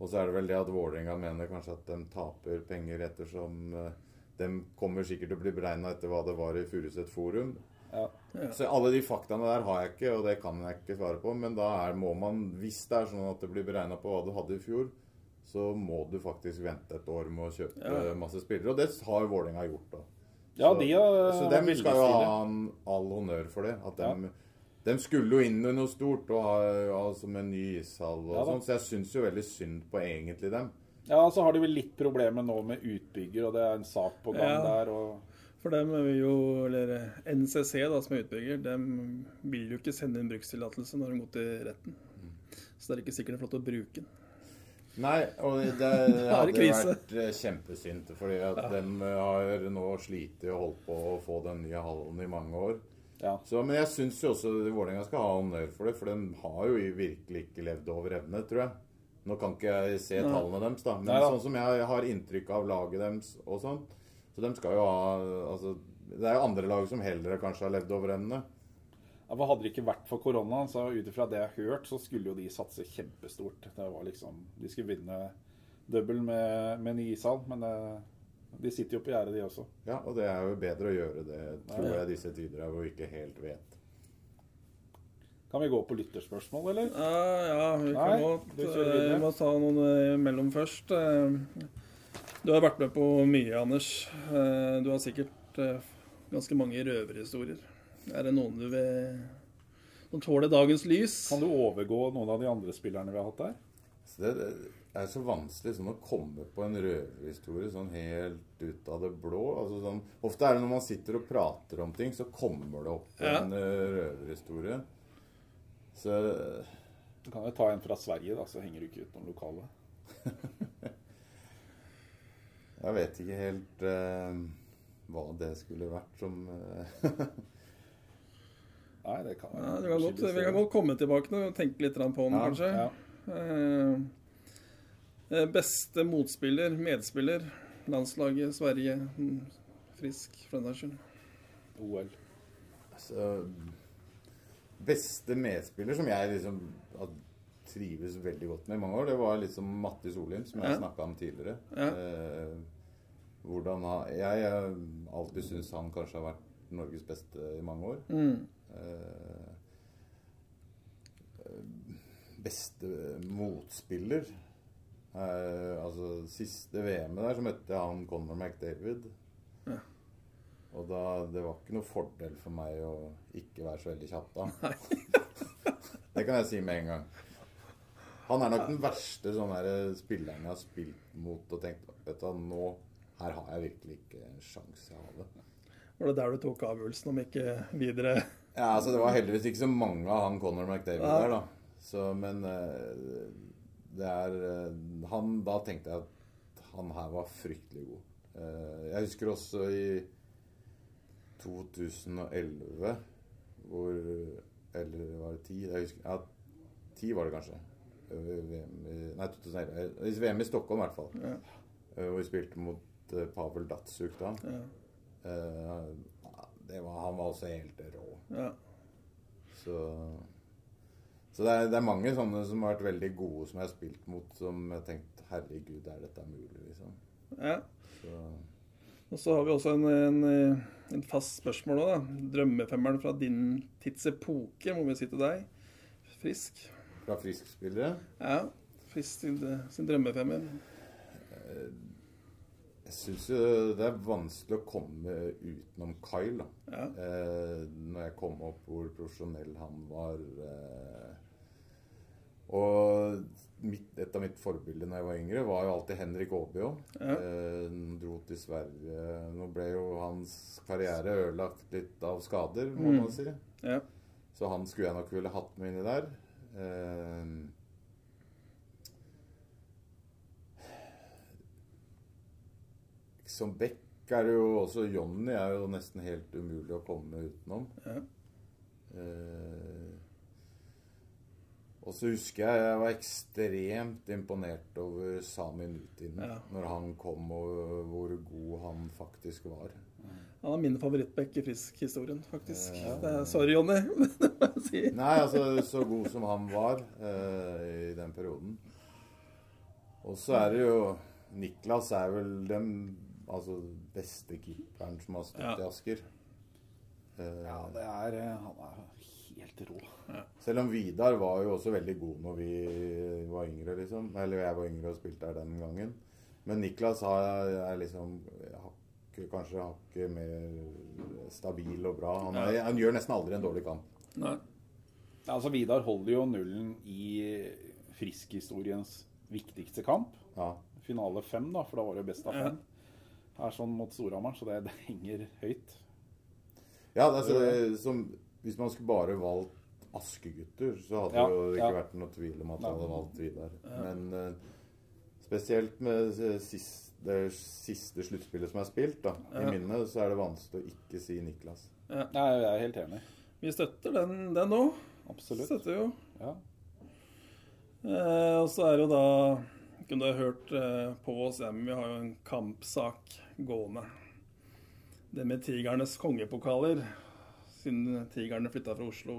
Og så er det vel det at Vålerenga mener kanskje at de taper penger ettersom eh, de kommer sikkert til å bli beregna etter hva det var i Furuset Forum. Ja. Så alle de faktaene der har jeg ikke, og det kan jeg ikke svare på. Men da er, må man, hvis det er sånn at det blir beregna på hva du hadde i fjor, så må du faktisk vente et år med å kjøpe masse spillere. Og det har Vålerenga gjort, da. Ja, Så- de har Så dem skal jo ha all honnør for det. At dem, dem skulle jo inn i noe stort, og ha, altså med ny ishall og Ja sånn. Så jeg syns jo veldig synd på egentlig dem. Ja, så har de vel litt problemer nå med utbygger, og det er en sak på gang Ja. der. og... For dem vil jo, eller NCC, da, som er utbygger, dem vil jo ikke sende inn brukstillatelse når de går til retten. Så det er ikke sikkert det er flott å bruke den. Nei, og det, det hadde vært kjempesynt kjempesynd. Fordi at dem eh, har nå slitt og holdt på å få den nye hallen i mange år. Ja. Så, men jeg syns jo også Vålerenga skal ha honnør for det, for de har jo virkelig ikke levd over evne, tror jeg. Nå kan ikke jeg se tallene deres, da, men Nei sånn som jeg har inntrykk av laget deres og sånn, så de skal jo ha altså, Det er jo andre lag som heller kanskje har levd over evne. Ja, for Hadde det ikke vært for korona, så ut ifra det jeg har hørt, så skulle jo de satse kjempestort. Det var liksom, De skulle vinne double med, med ny ishall, men det, de sitter jo på gjerdet, de også. Ja, og det er jo bedre å gjøre det, tror jeg, disse tider hvor vi ikke helt vet. Kan vi gå på lytterspørsmål, eller? Ja, ja vi kan du godt Jeg eh, må ta noen eh, imellom først. Eh, Du har vært med på mye, Anders. Eh, Du har sikkert eh, ganske mange røverhistorier. Er det noen du vil som tåler dagens lys? Kan du overgå noen av de andre spillerne vi har hatt der? Så det, det er så vanskelig sånn å komme på en røverhistorie sånn helt ut av det blå. Altså sånn, ofte er det når man sitter og prater om ting, så kommer det opp Ja. en eh, røverhistorie. Så Du kan jo ta en fra Sverige, da, så henger du ikke ut noen lokale. jeg vet ikke helt uh, hva det skulle vært som eh, Nei, det kan Ja, kan godt, vi kan godt komme tilbake nå og tenke litt på den, Ja, kanskje. Ja. Eh, beste motspiller, medspiller, landslaget, Sverige. mm, Frisk, for den saks skyld. OL. Altså Beste medspiller som jeg liksom har trives veldig godt med i mange år, det var liksom Matti Solheim, som jeg Ja. snakka om tidligere. Ja. Eh, hvordan har Jeg har alltid syntes han kanskje har vært Norges beste i mange år. Mm. Eh, eh, beste motspiller eh, Altså siste VM-et der så møtte jeg han Conor McDavid. Ja. Og da Det var ikke noe fordel for meg å ikke være så veldig kjapp da. det kan jeg si med en gang. Han er nok den verste sånn der spilleren jeg har spilt mot og tenkt Vet du nå her har jeg virkelig ikke en sjanse av det. Var det der du tok avgjørelsen om ikke videre? Ja, altså Det var heldigvis ikke så mange av han Conor McDavid ja. der, da. Så, men eh, det er eh, han, Da tenkte jeg at han her var fryktelig god. Eh, jeg husker også i 2011 hvor Eller var det 10? Jeg husker, ja, 10 var det kanskje. Eh, VM, i- nei, 2011. Eh, VM i Stockholm i hvert fall. Ja. Hvor vi spilte mot Pavel Datsuk da. Ja. Var, han var også helt rå. ja. Så, så det, er, det er mange sånne som har vært veldig gode, som jeg har spilt mot, som jeg har tenkt Herregud, er dette mulig, liksom? ja. Så, Og så har vi også en, en, en fast spørsmål òg, da. Drømmefemmeren fra din tids epoke, må vi si til deg. Frisk. fra Frisk-spillere? Ja. Frisk sin, sin drømmefemmer. Jeg syns jo det er vanskelig å komme utenom Kyle, da. Ja. Eh, når jeg kom opp hvor profesjonell han var. Eh, og mitt, et av mitt forbilder når jeg var yngre, var jo alltid Henrik Aabjå. Ja. Eh, dro til Sverige. Nå ble jo hans karriere ødelagt litt av skader, må Mm. man si. ja. Så han skulle jeg nok ville hatt med inni der. Eh, som back er det jo også Jonny er jo nesten helt umulig å komme utenom. Ja. Eh, og så husker jeg jeg var ekstremt imponert over Sami Nutinen Ja. når han kom, og hvor god han faktisk var. Han er min favorittback i Frisk-historien, faktisk. Ja. Det er, sorry, Jonny. det må jeg si. Nei, altså så god som han var eh, i den perioden. Og så er det jo Niklas er vel den altså, beste keeperen som har stått Ja. i Asker. Uh, Ja, det er eh, Han er helt rå. Selv om Vidar var jo også veldig god når vi var yngre, liksom. Eller jeg var yngre og spilte der den gangen. Men Niklas har, er liksom hakket, kanskje hakket mer stabil og bra. Han, er, han gjør nesten aldri en dårlig kamp. Nei. Altså Vidar holder jo nullen i Frisk-historiens viktigste kamp. Ja. Finale fem, da, for da var det best av Ja. fem. Her sånn mot Storhamar, så det, det henger høyt. Ja, det er så, det, som, Hvis man skulle bare valgt Askegutter, så hadde Ja, det jo ikke ja. vært noe tvil om at jeg hadde valgt Vidar. Men eh, spesielt med eh, sist, det siste sluttspillet som er spilt, da, Ja. i minnet, så er det vanskelig å ikke si Niklas. Ja. Nei, jeg er helt enig. Vi støtter den, den nå. Absolutt. Støtter jo. Ja. Eh, og så er det jo da Kunne du ha hørt eh, på oss, ja, men vi har jo en kampsak gående. Det med Tigernes kongepokaler. Siden Tigerne flytta fra Oslo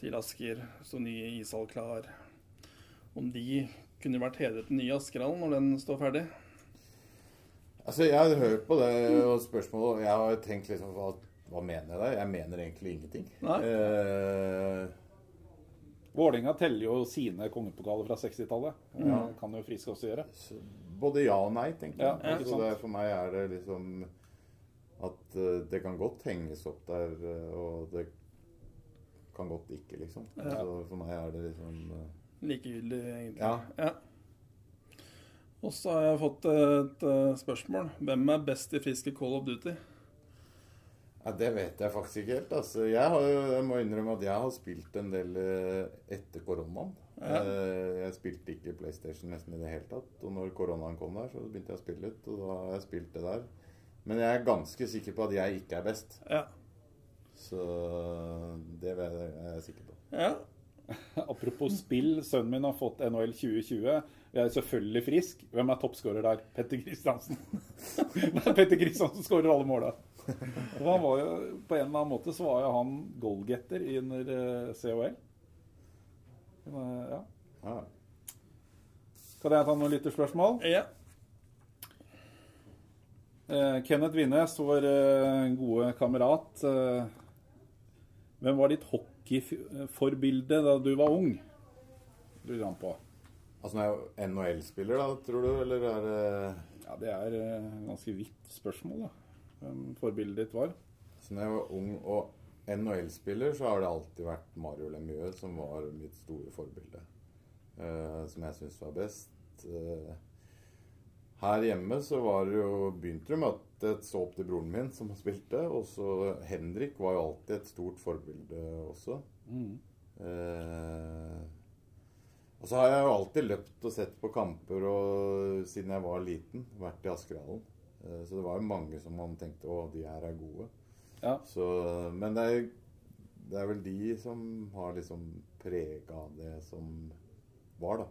til Asker, så nye ishall klar. Om de kunne vært hedret den nye Askerhallen når den står ferdig? Altså, Jeg har hørt på det og spørsmålet, og jeg har tenkt liksom hva, hva mener jeg der? Jeg mener egentlig ingenting. Nei. Eh, Vålinga teller jo sine kongepokaler fra 60-tallet. Ja. Det kan jo Frisk også gjøre. så både ja og nei, tenker jeg. Ja, så det, for meg er det liksom at uh, det kan godt henges opp der, eh, og det kan godt ikke, liksom. Ja. Så for meg er det liksom uh, Likegyldig, egentlig. Ja. Ja. Og så har jeg fått et et spørsmål. Hvem er best i friske Call of Duty? Ja, Det vet jeg faktisk ikke helt. Altså, jeg, har, jeg må innrømme at jeg har spilt en del etter koronaen. Ja. Eh, Jeg spilte ikke PlayStation nesten i det hele tatt. Og når koronaen kom der, så begynte jeg å spille litt. Og da har jeg spilt det der. Men jeg er ganske sikker på at jeg ikke er best. Ja. Så det er jeg sikker på. ja. Apropos spill, sønnen min har fått NHL 2020. Jeg er selvfølgelig frisk. Hvem er toppskårer der? Petter Kristiansen. Det er Petter Kristiansen skårer alle måla. På en eller annen måte så var jo han goalgetter under eh, COL. Ja. Ja. Kan jeg ta noen lytterspørsmål? ja. Eh, Kenneth Winnes, vår eh, gode kamerat. Eh, hvem var ditt hockeyforbilde da du var ung? Lurer han på. Altså når jeg er NHL-spiller, da, tror du? Eller er det Ja, det er et ganske vidt spørsmål, da. Hvem forbildet ditt var. Så når jeg var ung og NHL-spiller, så har det alltid vært Mario Lemieux som var mitt store forbilde. Eh, som jeg syns var best. Eh, her hjemme så var det jo begynte det med at jeg så opp til broren min som spilte. Og så Henrik var jo alltid et stort forbilde også. Eh, og så har jeg jo alltid løpt og sett på kamper og, siden jeg var liten. Vært i Askerhallen. Eh, så det var jo mange som man tenkte å, de her er gode. Ja. Så, men det er, det er vel de som har liksom prega det som var, da.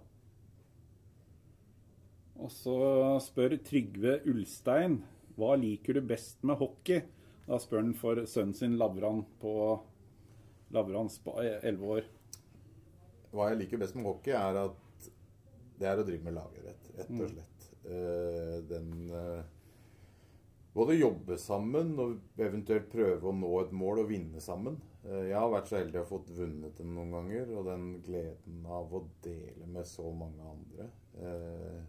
Og så spør Trygve Ulstein hva liker du best med hockey? Da spør han for sønnen sin Lavran på Lavrans på 11 år. Hva jeg liker best med hockey, er at det er å drive med lagidrett, rett Mm. og slett. Eh, den eh, Både jobbe sammen og eventuelt prøve å nå et mål og vinne sammen. Eh, jeg har vært så heldig å ha fått vunnet den noen ganger, og den gleden av å dele med så mange andre. Eh,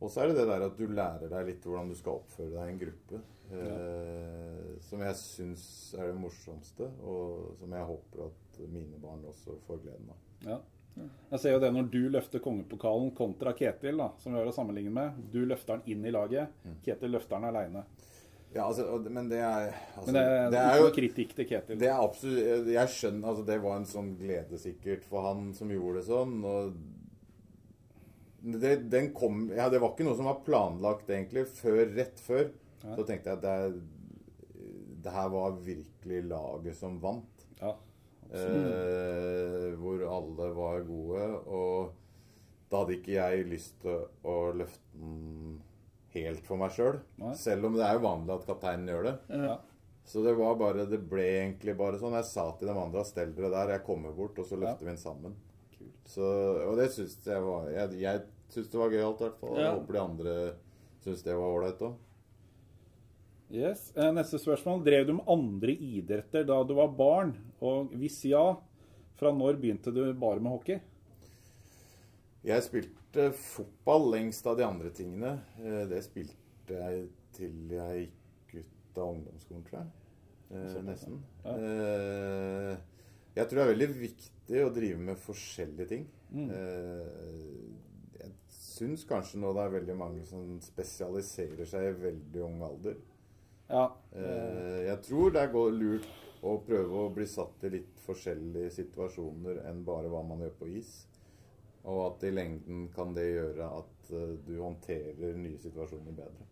og så er det det der at du lærer deg litt hvordan du skal oppføre deg i en gruppe. Ja. som jeg syns er det morsomste, og som jeg håper at mine barn også får gleden av. Ja. Jeg ser jo det når du løfter kongepokalen kontra Ketil, da, som vi har å sammenligne med. Du løfter den inn i laget. Mm. Ketil løfter den aleine. Ja, altså, men det er altså, Men det, er det er jo kritikk til Ketil. Det er absolutt Jeg skjønner altså Det var en sånn glede sikkert for han som gjorde det sånn. Og det, den kom Ja, det var ikke noe som var planlagt egentlig før rett før. Så tenkte jeg at det, det her var virkelig laget som vant. Ja. Eh, hvor alle var gode. Og da hadde ikke jeg lyst til å løfte den helt for meg sjøl. Selv, Selv om det er jo vanlig at kapteinen gjør det. Ja. Så det var bare, det ble egentlig bare sånn. Jeg sa til de andre stell dere der, jeg kommer bort, og så løfter vi den sammen. Så, og det syns jeg var Jeg, jeg syns det var gøyalt, i hvert fall. Ja. Jeg håper de andre syns det var ålreit òg. Yes. Eh, Neste spørsmål. Drev du med andre idretter da du var barn? Og hvis ja, fra når begynte du bare med hockey? Jeg spilte fotball lengst av de andre tingene. Eh, Det spilte jeg til jeg gikk ut av ungdomsskolen, tror jeg. Eh, nesten. ja. Eh, Jeg tror det er veldig viktig å drive med forskjellige ting. Mm. Eh, Jeg syns kanskje nå det er veldig mange som spesialiserer seg i veldig ung alder. Ja. Jeg tror det er lurt å prøve å bli satt i litt forskjellige situasjoner enn bare hva man gjør på is. Og at i lengden kan det gjøre at eh, du håndterer nye situasjoner bedre.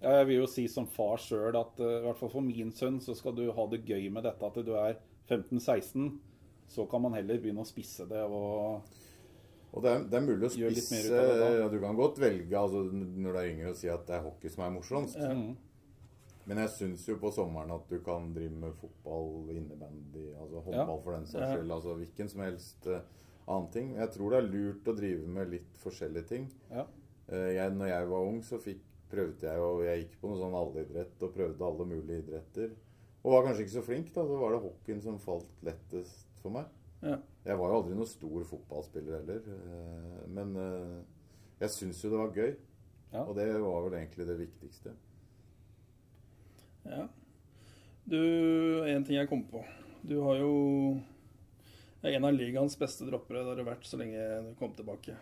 Ja, Jeg vil jo si som far sjøl at eh, i hvert fall for min sønn så skal du ha det gøy med dette til du er 15-16. Så kan man heller begynne å spisse det og Og det er, det er mulig å spisse det ja, Du kan godt velge altså, når du er yngre å si at det er hockey som er morsomst. Mm. Men jeg syns jo på sommeren at du kan drive med fotball, innebandy, altså håndball for den saks skyld. Altså hvilken som helst eh, annen ting. Jeg tror det er lurt å drive med litt forskjellige ting. Ja. Eh, jeg, når jeg var ung, så fikk, prøvde jeg og Jeg gikk på noe sånn alleidrett og prøvde alle mulige idretter. Og var kanskje ikke så flink, da. Så var det hockeyen som falt lettest for meg. Ja. Jeg var jo aldri noen stor fotballspiller heller. eh, Men jeg syns jo det var gøy. Ja. Og det var vel egentlig det viktigste. Ja. Du, en ting jeg kom på. Du har jo er en av ligaens beste droppere. Det har du vært så lenge du kom tilbake.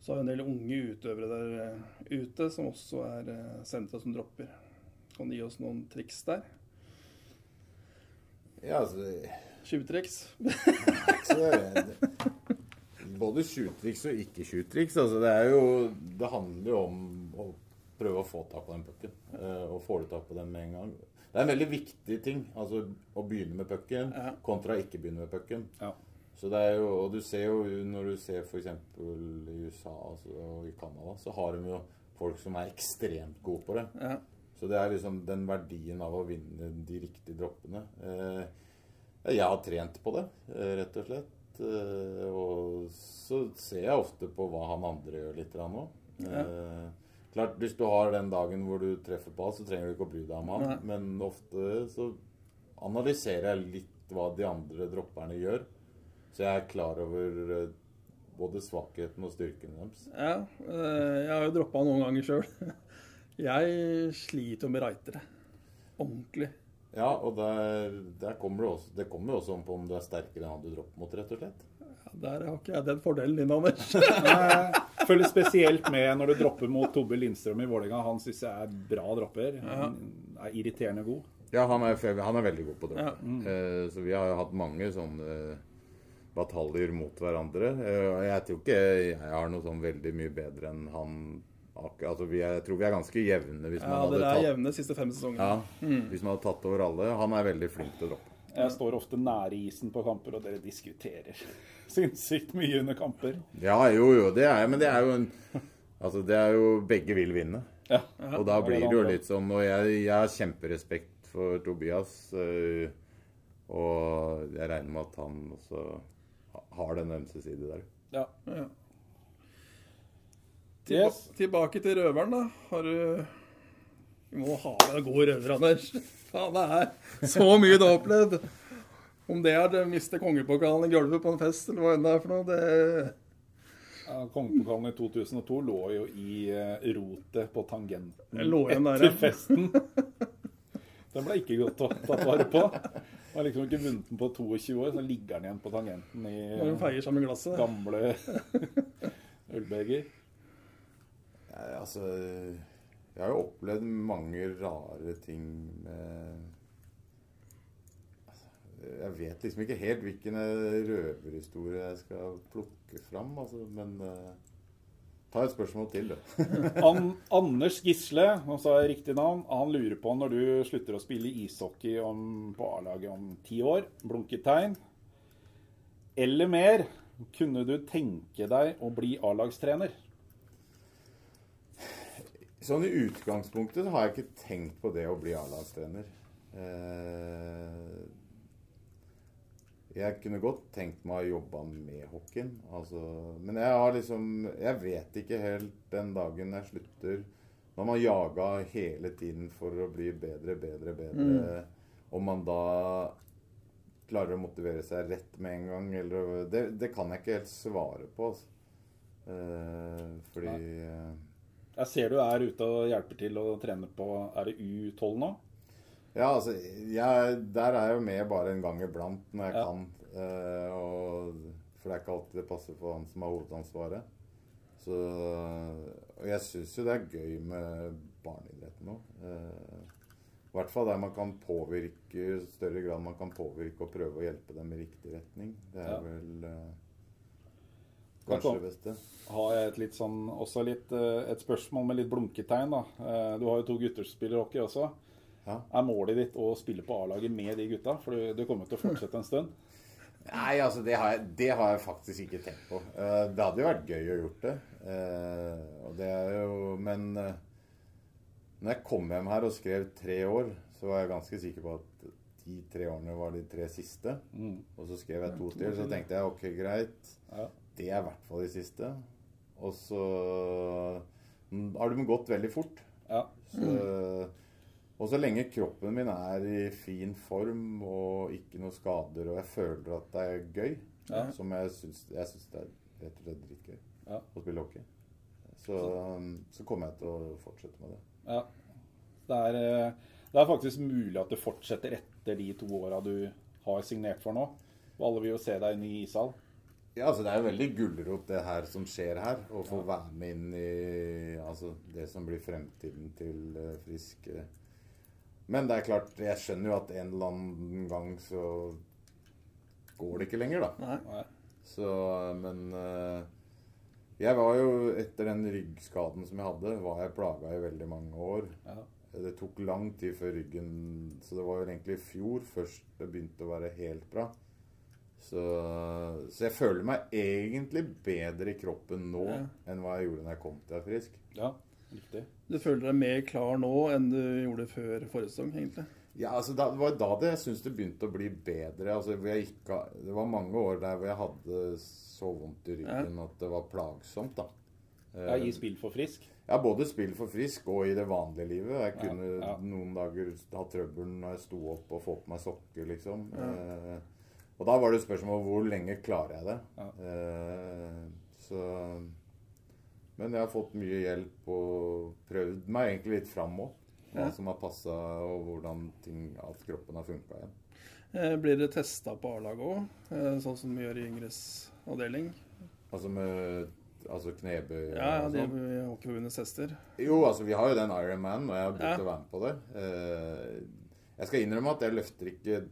Så har vi en del unge utøvere der eh, ute som også er eh, sentra som dropper. Kan du gi oss noen triks der? Ja, altså 20-triks? så det er, Både tjuvtriks og ikke tjuvtriks. Altså det jo Det handler jo om prøve å få tak på den pucken. eh, Og får du tak på den med en gang. Det er en veldig viktig ting. Altså å begynne med pucken Ja. kontra ikke begynne med pucken. Ja. Så det er jo, og du ser jo når du ser f.eks. i USA altså, og i Canada, så har de jo folk som er ekstremt gode på det. Ja. Så det er liksom den verdien av å vinne de riktige droppene. Eh, jeg har trent på det, eh, rett og slett. Og så ser jeg ofte på hva han andre gjør litt òg. Eh, klart, Hvis du har den dagen hvor du treffer på alt, så trenger du ikke å bry deg om han. Nei. Men ofte så analyserer jeg litt hva de andre dropperne gjør. Så jeg er klar over eh, både svakheten og styrken deres. ja eh, jeg har jo droppa noen ganger sjøl. Jeg sliter med rightere. Ordentlig. Ja, og der, der kommer det også Det kommer jo også om på om du er sterkere enn han du dropper mot, rett og slett. Ja, der har ikke jeg den fordelen din, Anders. Jeg følger spesielt med når du dropper mot Tobbe Lindstrøm i Vålerenga. Han syns jeg er bra dropper. Han er irriterende god. Ja, han er, han er veldig god på Ja. droppe. Eh, så vi har hatt mange sånne bataljer mot hverandre. Eh, jeg tror ikke jeg har noe sånn veldig mye bedre enn han altså, vi er, Jeg tror vi er ganske jevne hvis Ja, man hadde dere er tatt jevne de siste fem sesongene. ja, Hvis man hadde tatt over alle. Han er veldig flink til å droppe. Jeg står ofte nære isen på kamper, og dere diskuterer sinnssykt mye under kamper. Ja, jo, jo, det er jeg, Men det er jo en Altså, det er jo Begge vil vinne. Ja. Og da blir det det jo litt sånn Og jeg, jeg har kjemperespekt for Tobias. øh, og jeg regner med at han også har den ømse side der. Ja. Ja. Tilba Yes. Tilbake til røveren, da. Har du Vi må ha med en god røver, Anders. Faen, det er så mye du har opplevd. Om det er å miste kongepokalen i gulvet på en fest, eller hva enn det er for noe, det Ja, Kongepokalen i 2002 lå jo i eh, rotet på tangenten igjen der, etter festen. Den ble ikke godt tatt vare på. Har liksom ikke vunnet den på 22 år, så ligger den igjen på tangenten i gamle ølbeger. Altså Jeg har jo opplevd mange rare ting med altså, Jeg vet liksom ikke helt hvilken eh, røverhistorie jeg skal plukke fram, altså, men eh, Ta et spørsmål til, du. An Anders Gisle, nå sa jeg riktig navn, han lurer på når du slutter å spille ishockey om, på A-laget om ti år. Blunket tegn. Eller mer, kunne du tenke deg å bli A-lagstrener? Sånn i utgangspunktet har jeg ikke tenkt på det å bli A-lagstrener. Eh, jeg kunne godt tenkt meg å jobbe med hockeyen. Altså, men jeg har liksom Jeg vet ikke helt den dagen jeg slutter Når man jaga hele tiden for å bli bedre, bedre, bedre Om man da klarer å motivere seg rett med en gang, eller Det, det kan jeg ikke helt svare på, altså. Eh, fordi Jeg ser du er ute og hjelper til og trener på Er det U12 nå? Ja, altså, jeg, der er jeg jo med bare en gang iblant når jeg Ja. kan. Eh, og, for det er ikke alltid det passer for han som har hovedansvaret. Så, og jeg syns jo det er gøy med barneidretten nå. Eh, I hvert fall der man kan påvirke i større grad man kan påvirke og prøve å hjelpe dem i riktig retning. Det er Ja. vel eh, kanskje det beste. Har jeg et litt sånn, også litt, eh, et spørsmål med litt blunketegn. da. Eh, Du har jo to gutter som spiller hockey også. Ja. Er målet ditt å spille på A-laget med de gutta? For du, kommer til å fortsette en stund. Nei, altså det har, jeg, det har jeg faktisk ikke tenkt på. Eh, det hadde jo vært gøy å gjort det. Og det er jo Men når jeg kom hjem her og skrev tre år, så var jeg ganske sikker på at de tre årene var de tre siste. Mm. Og så skrev jeg to til. Så tenkte jeg ok, greit. Ja. Det er i hvert fall de siste. Og så mm, har de gått veldig fort. Ja. Så, og så lenge kroppen min er i fin form og ikke noe skader, og jeg føler at det er gøy, Ja. som jeg syns, jeg syns det er rett og slett dritgøy Ja. å spille hockey, så, så kommer jeg til å fortsette med det. ja. Det, er, eh, det er faktisk mulig at du fortsetter etter de to åra du har signert for nå. Og alle vil jo se deg i ny ishall. Ja, altså Det er jo veldig gulrot det her som skjer her. Å få være med inn i altså, det som blir fremtiden til uh, Frisk. eh. Men det er klart, jeg skjønner jo at en eller annen gang så går det ikke lenger, da. Nei. Nei. Så, men uh, jeg var jo, etter den ryggskaden som jeg hadde, var jeg plaga i veldig mange år. Ja. Det tok lang tid før ryggen Så det var jo egentlig i fjor først det begynte å være helt bra. Så, så jeg føler meg egentlig bedre i kroppen nå Ja. enn hva jeg gjorde når jeg kom til å være frisk. ja, riktig. Du føler deg mer klar nå enn du gjorde før forrige sesong, egentlig? Ja, altså da, Det var da det jeg syntes det begynte å bli bedre. Altså, ikke, det var mange år der hvor jeg hadde så vondt i ryggen at det var plagsomt. da. Ja, I spill for frisk. Ja, både spill for frisk og i det vanlige livet. Jeg kunne ja. noen dager ha trøbbel når jeg sto opp og få på meg sokker, liksom. Eh, og da var det spørsmål hvor lenge klarer jeg det. Ja. Eh, så Men jeg har fått mye hjelp og prøvd meg egentlig litt fram òg. Hva Ja. som har passa, og hvordan ting, at kroppen har funka igjen. Eh, Blir det testa på A-laget òg, sånn som vi gjør i Yngres avdeling? Altså med altså knebøy Ja, ja, og sånn. i Hockeyforbundets tester. Jo, altså vi har jo den Iron Man, og jeg har begynt Ja. å være med på det. Eh, jeg skal innrømme at jeg løfter ikke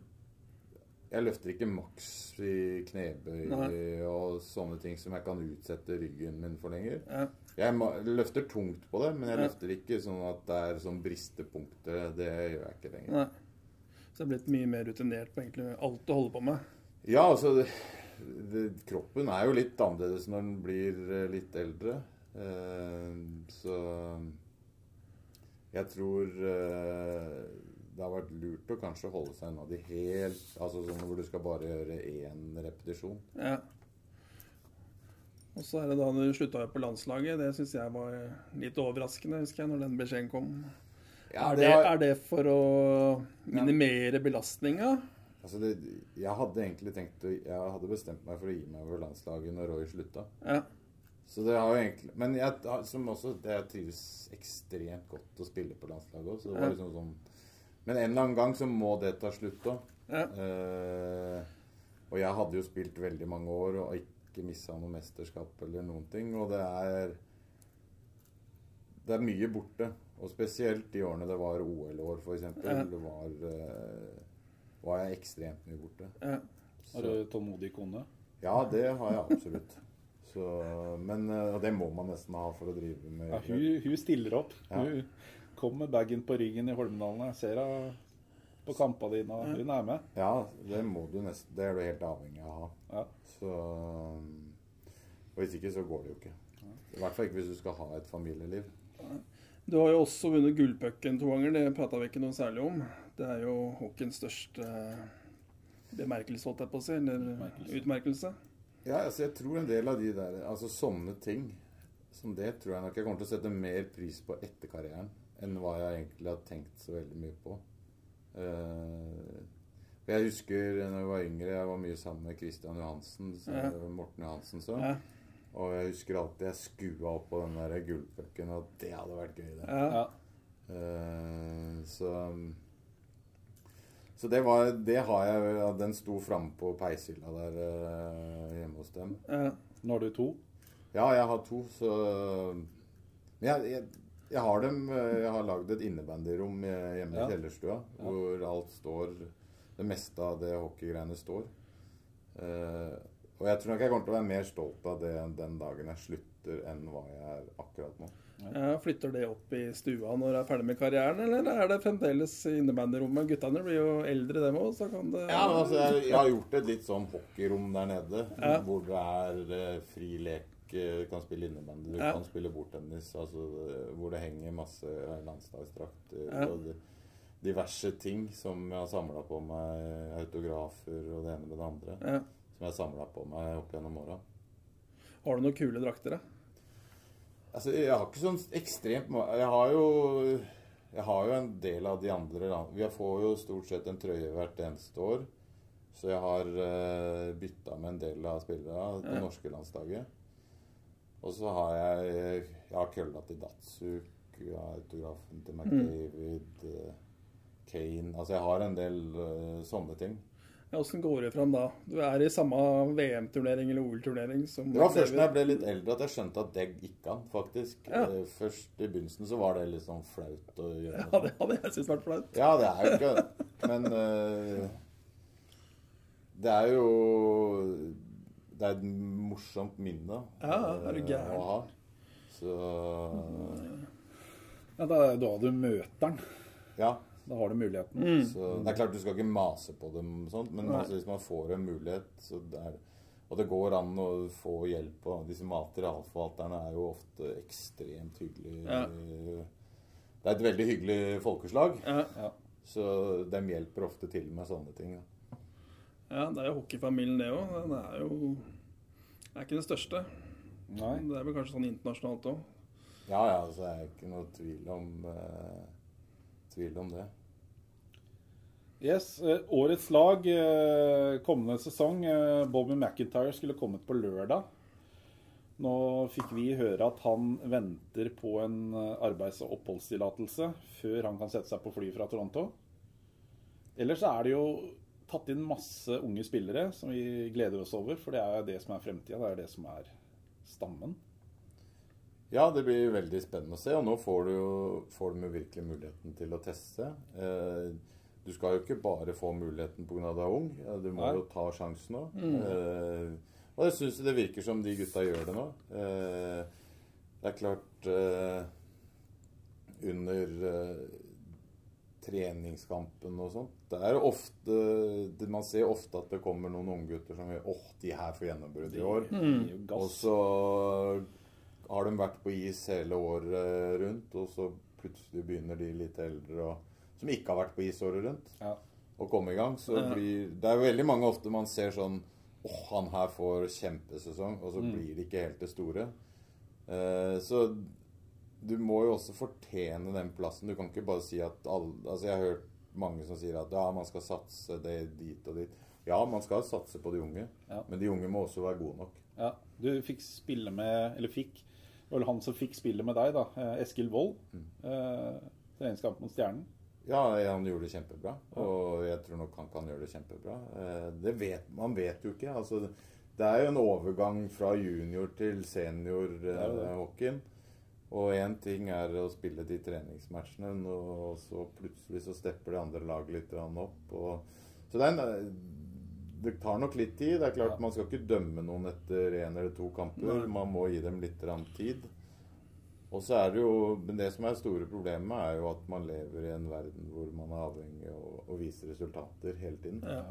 jeg løfter ikke maks i knebøy Nei. og sånne ting som jeg kan utsette ryggen min for lenger. Ja. Jeg løfter tungt på det, men jeg Ja. løfter ikke sånn at det er sånn bristepunkter. Det gjør jeg ikke lenger. Nei. Så jeg er blitt mye mer rutinert på egentlig alt du holder på med. Ja, altså det, det, Kroppen er jo litt annerledes når den blir eh, litt eldre. Eh, så jeg tror eh, det har vært lurt å kanskje holde seg unna de helt Altså sånn hvor du skal bare gjøre én repetisjon. Ja. Og så er det da du slutta på landslaget. Det syns jeg var litt overraskende, husker jeg, når den beskjeden kom. Ja, er, det det, har- er det for å minimere belastninga? Altså det, jeg hadde egentlig tenkt Jeg hadde bestemt meg for å gi meg over landslaget når Roy slutta. Ja. Så det har jo egentlig Men jeg, som også, det trives ekstremt godt å spille på landslaget òg. Så det var Ja. liksom sånn Men en eller annen gang så må det ta slutt òg. Ja. Eh, og jeg hadde jo spilt veldig mange år og ikke missa noe mesterskap eller noen ting. Og det er Det er mye borte. Og spesielt de årene det var OL-år, f.eks. Ja. Det var, eh, var jeg ekstremt mye borte. ja. Har du tålmodig kone? Ja, det har jeg absolutt. Så, men eh, det må man nesten ha for å drive med Ja, hun, hun stiller opp. Ja. Hun kom med bagen på ryggen i Holmdalen. Jeg ser henne på kampene dine, hun er med. Ja, det må du nesten Det er du helt avhengig av å ha. Ja. Så Og hvis ikke, så går det jo ikke. I hvert fall ikke hvis du skal ha et familieliv. Du har jo også vunnet gullpucken to ganger. Det prata vi ikke noe særlig om. Det er jo hockeyens største bemerkelse, holdt jeg på å si. Eller utmerkelse. Ja, altså jeg tror en del av de der Altså sånne ting som det tror jeg nok jeg kommer til å sette mer pris på etter karrieren enn hva jeg egentlig har tenkt så veldig mye på. Eh, jeg husker da jeg var yngre, jeg var mye sammen med Christian Johansen, så, Ja. Morten Johansen så. Ja. Og jeg husker alltid jeg skua opp på den der gullpucken, og det hadde vært gøy, det. Ja. Eh, så så det, var, det har jeg ja, Den sto framme på peishylla der eh, hjemme hos dem. Ja. Nå har du to. Ja, jeg har to, så Men jeg, jeg, jeg har dem eh, Jeg har lagd et innebandyrom hjemme Ja. i kjellerstua, hvor alt står Det meste av det hockeygreiene står. Uh, og jeg tror nok jeg kommer til å være mer stolt av det den dagen jeg slutter, enn hva jeg er akkurat nå. Ja, Flytter det opp i stua når du er ferdig med karrieren, eller er det fremdeles innebandyrommet? Guttene blir jo eldre, dem òg, så kan det Ja, altså, jeg, jeg har gjort et litt sånn hockeyrom der nede, Ja. hvor det er eh, fri lek. Eh, Du kan spille innebandy, du Ja. kan spille bordtennis. Altså, eh, hvor det henger masse landslagsdrakt Ja. og di- diverse ting som jeg har samla på meg. Autografer og det ene med det andre. Ja. Som jeg har samla på meg opp gjennom åra. Har du noen kule drakter, da? Altså, jeg har ikke sånn ekstremt Jeg har jo Jeg har jo en del av de andre Vi får jo stort sett en trøye hvert eneste år. Så jeg har uh, bytta med en del av spillerne på det norske landslaget. Og så har jeg Jeg har kølla til Datsuk, jeg har autografen til McDavid, mm. Kane Altså jeg har en del uh, sånne ting. Ja, Åssen går det fram da? Du er i samme VM-turnering eller OL-turnering som Det var først da jeg ble litt eldre at jeg skjønte at det gikk an, faktisk. Ja. Eh, Først i begynnelsen så var det litt sånn flaut å gjøre. Ja, det hadde jeg syntes vært flaut. Ja, det er jo ikke Men uh, det er jo Det er et morsomt minne Ja, er du eh, gæren? å ha. Så Ja, da er det da du møter den. ja. Da har du muligheten. Mm. Så det er klart du skal ikke mase på dem, sånt, men altså, hvis man får en mulighet så det er, Og det går an å få hjelp. Og disse materialforvalterne er jo ofte ekstremt hyggelige. Ja. Det er et veldig hyggelig folkeslag, Ja. Ja. så de hjelper ofte til med sånne ting. Da. Ja, det er jo hockeyfamilien, det òg. Den er jo Det er ikke den største. Nei. Det er vel kanskje sånn internasjonalt òg. Ja, ja, så er det ikke noe tvil om, uh, tvil om det. Yes, eh, Årets lag eh, kommende sesong. Bobby McIntyre skulle kommet på lørdag. Nå fikk vi høre at han venter på en arbeids- og oppholdstillatelse før han kan sette seg på flyet fra Toronto. Ellers er det jo tatt inn masse unge spillere som vi gleder oss over, for det er det som er fremtida. Det er det som er stammen. Ja, det blir veldig spennende å se. Og nå får du jo får du virkelig muligheten til å teste. Eh, du skal jo ikke bare få muligheten pga. at du er ung. Du må Nei. jo ta sjansen òg. Mm. og jeg syns det virker som de gutta gjør det nå. Eh, det er klart eh, Under eh, treningskampen og sånt. Det er ofte det, Man ser ofte at det kommer noen unggutter som gjør åh, de her får gjennombrudd i år. Mm. Og så har de vært på is hele året rundt, og så plutselig begynner de litt eldre og, som ikke har vært på is året rundt, Ja. å komme i gang. Så blir Det er jo veldig mange ofte man ser sånn åh, han her får kjempesesong, og så Mm. blir det ikke helt det store. Uh, så du må jo også fortjene den plassen. Du kan ikke bare si at alle Altså, jeg har hørt mange som sier at ja, man skal satse det dit og dit. Ja, man skal satse på de unge, Ja. men de unge må også være gode nok. Ja, du fikk spille med Eller fikk Eller han som fikk spille med deg, da. eh, Eskil Wold. Eh, treningskamp mot Stjernen. Ja, han gjorde det kjempebra. Og jeg tror nok han kan gjøre det kjempebra. Eh, Det vet, man vet jo ikke. Altså, det er jo en overgang fra junior til senior seniorhockeyen. Og én ting er å spille de treningsmatchene, og så plutselig så stepper det andre laget litt opp. Og, så det, en, det tar nok litt tid. Det er klart. Man skal ikke dømme noen etter én eller to kamper. Man må gi dem litt tid. Og så er det jo Men det som er store problemet, er jo at man lever i en verden hvor man er avhengig av å vise resultater hele tiden. Ja.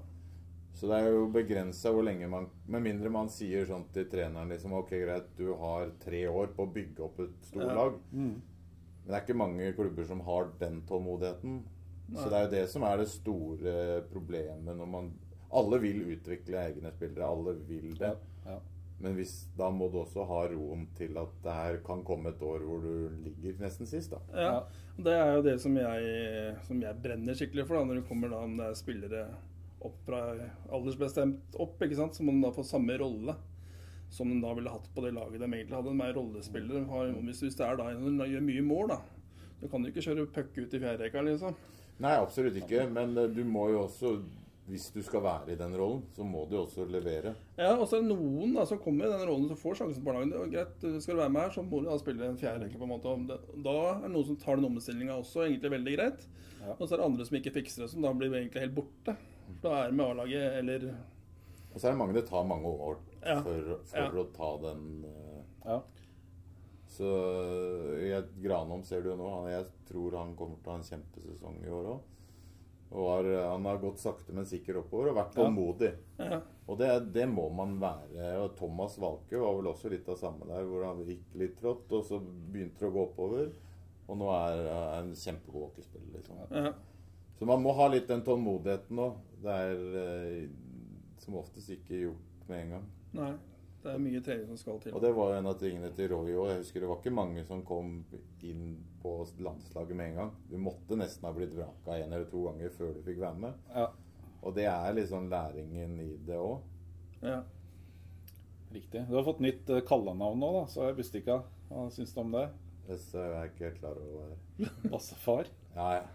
Så det er jo begrensa hvor lenge man Med mindre man sier sånn til treneren liksom Ok, greit, du har tre år på å bygge opp et storlag. Men det er ikke mange klubber som har den tålmodigheten. Så det er jo det som er det store problemet når man Alle vil utvikle egne spillere. Alle vil det. Ja. Men hvis, da må du også ha roen til at det her kan komme et år hvor du ligger nesten sist, da. Ja, Det er jo det som jeg, som jeg brenner skikkelig for, da, når det kommer da, om det er spillere opp aldersbestemt opp, ikke sant? så må de da få samme rolle som de da ville hatt på det laget de egentlig hadde. De er rollespillere. Hvis, hvis det er da en som gjør mye mål, da, så kan du ikke kjøre puck ut i fjerderekka, liksom. Nei, absolutt ikke. Men eh, du må jo også Hvis du skal være i den rollen, så må du jo også levere. Ja, og så er det noen da, som kommer i den rollen som får sjansen på. Det er Greit, skal du være med her, så må du da spille en fjerderekke, på en måte. Da er det noen som tar den omstillinga også, egentlig veldig greit. Ja. Og så er det andre som ikke fikser det, som da blir egentlig helt borte. Da er med A-laget eller Og så er det mange det tar mange år Ja. for, for Ja. å ta den eh, Ja. Så jeg, Granholm ser du jo nå. Han, jeg tror han kommer til å ha en kjempesesong i år òg. Og har, han har gått sakte, men sikkert oppover og vært Ja. tålmodig. ja. Og det, det må man være. Og Thomas Walke var vel også litt av samme der, hvor han gikk litt trått, og så begynte det å gå oppover. Og nå er han en kjempegod hockeyspiller, liksom. ja. Så man må ha litt den tålmodigheten nå. Det er eh, som oftest ikke gjort med en gang. Nei. Det er mye trening som skal til. Og det var jo en av tingene til Roy òg. Jeg husker det var ikke mange som kom inn på landslaget med en gang. Du måtte nesten ha blitt vraka en eller to ganger før du fikk være med. ja. Og det er liksom læringen i det òg. Ja. Riktig. Du har fått nytt eh, kallenavn nå, da, så jeg visste ikke hva syns du om det? Det er jeg ikke helt klar over det er. Bassefar? Ja, ja.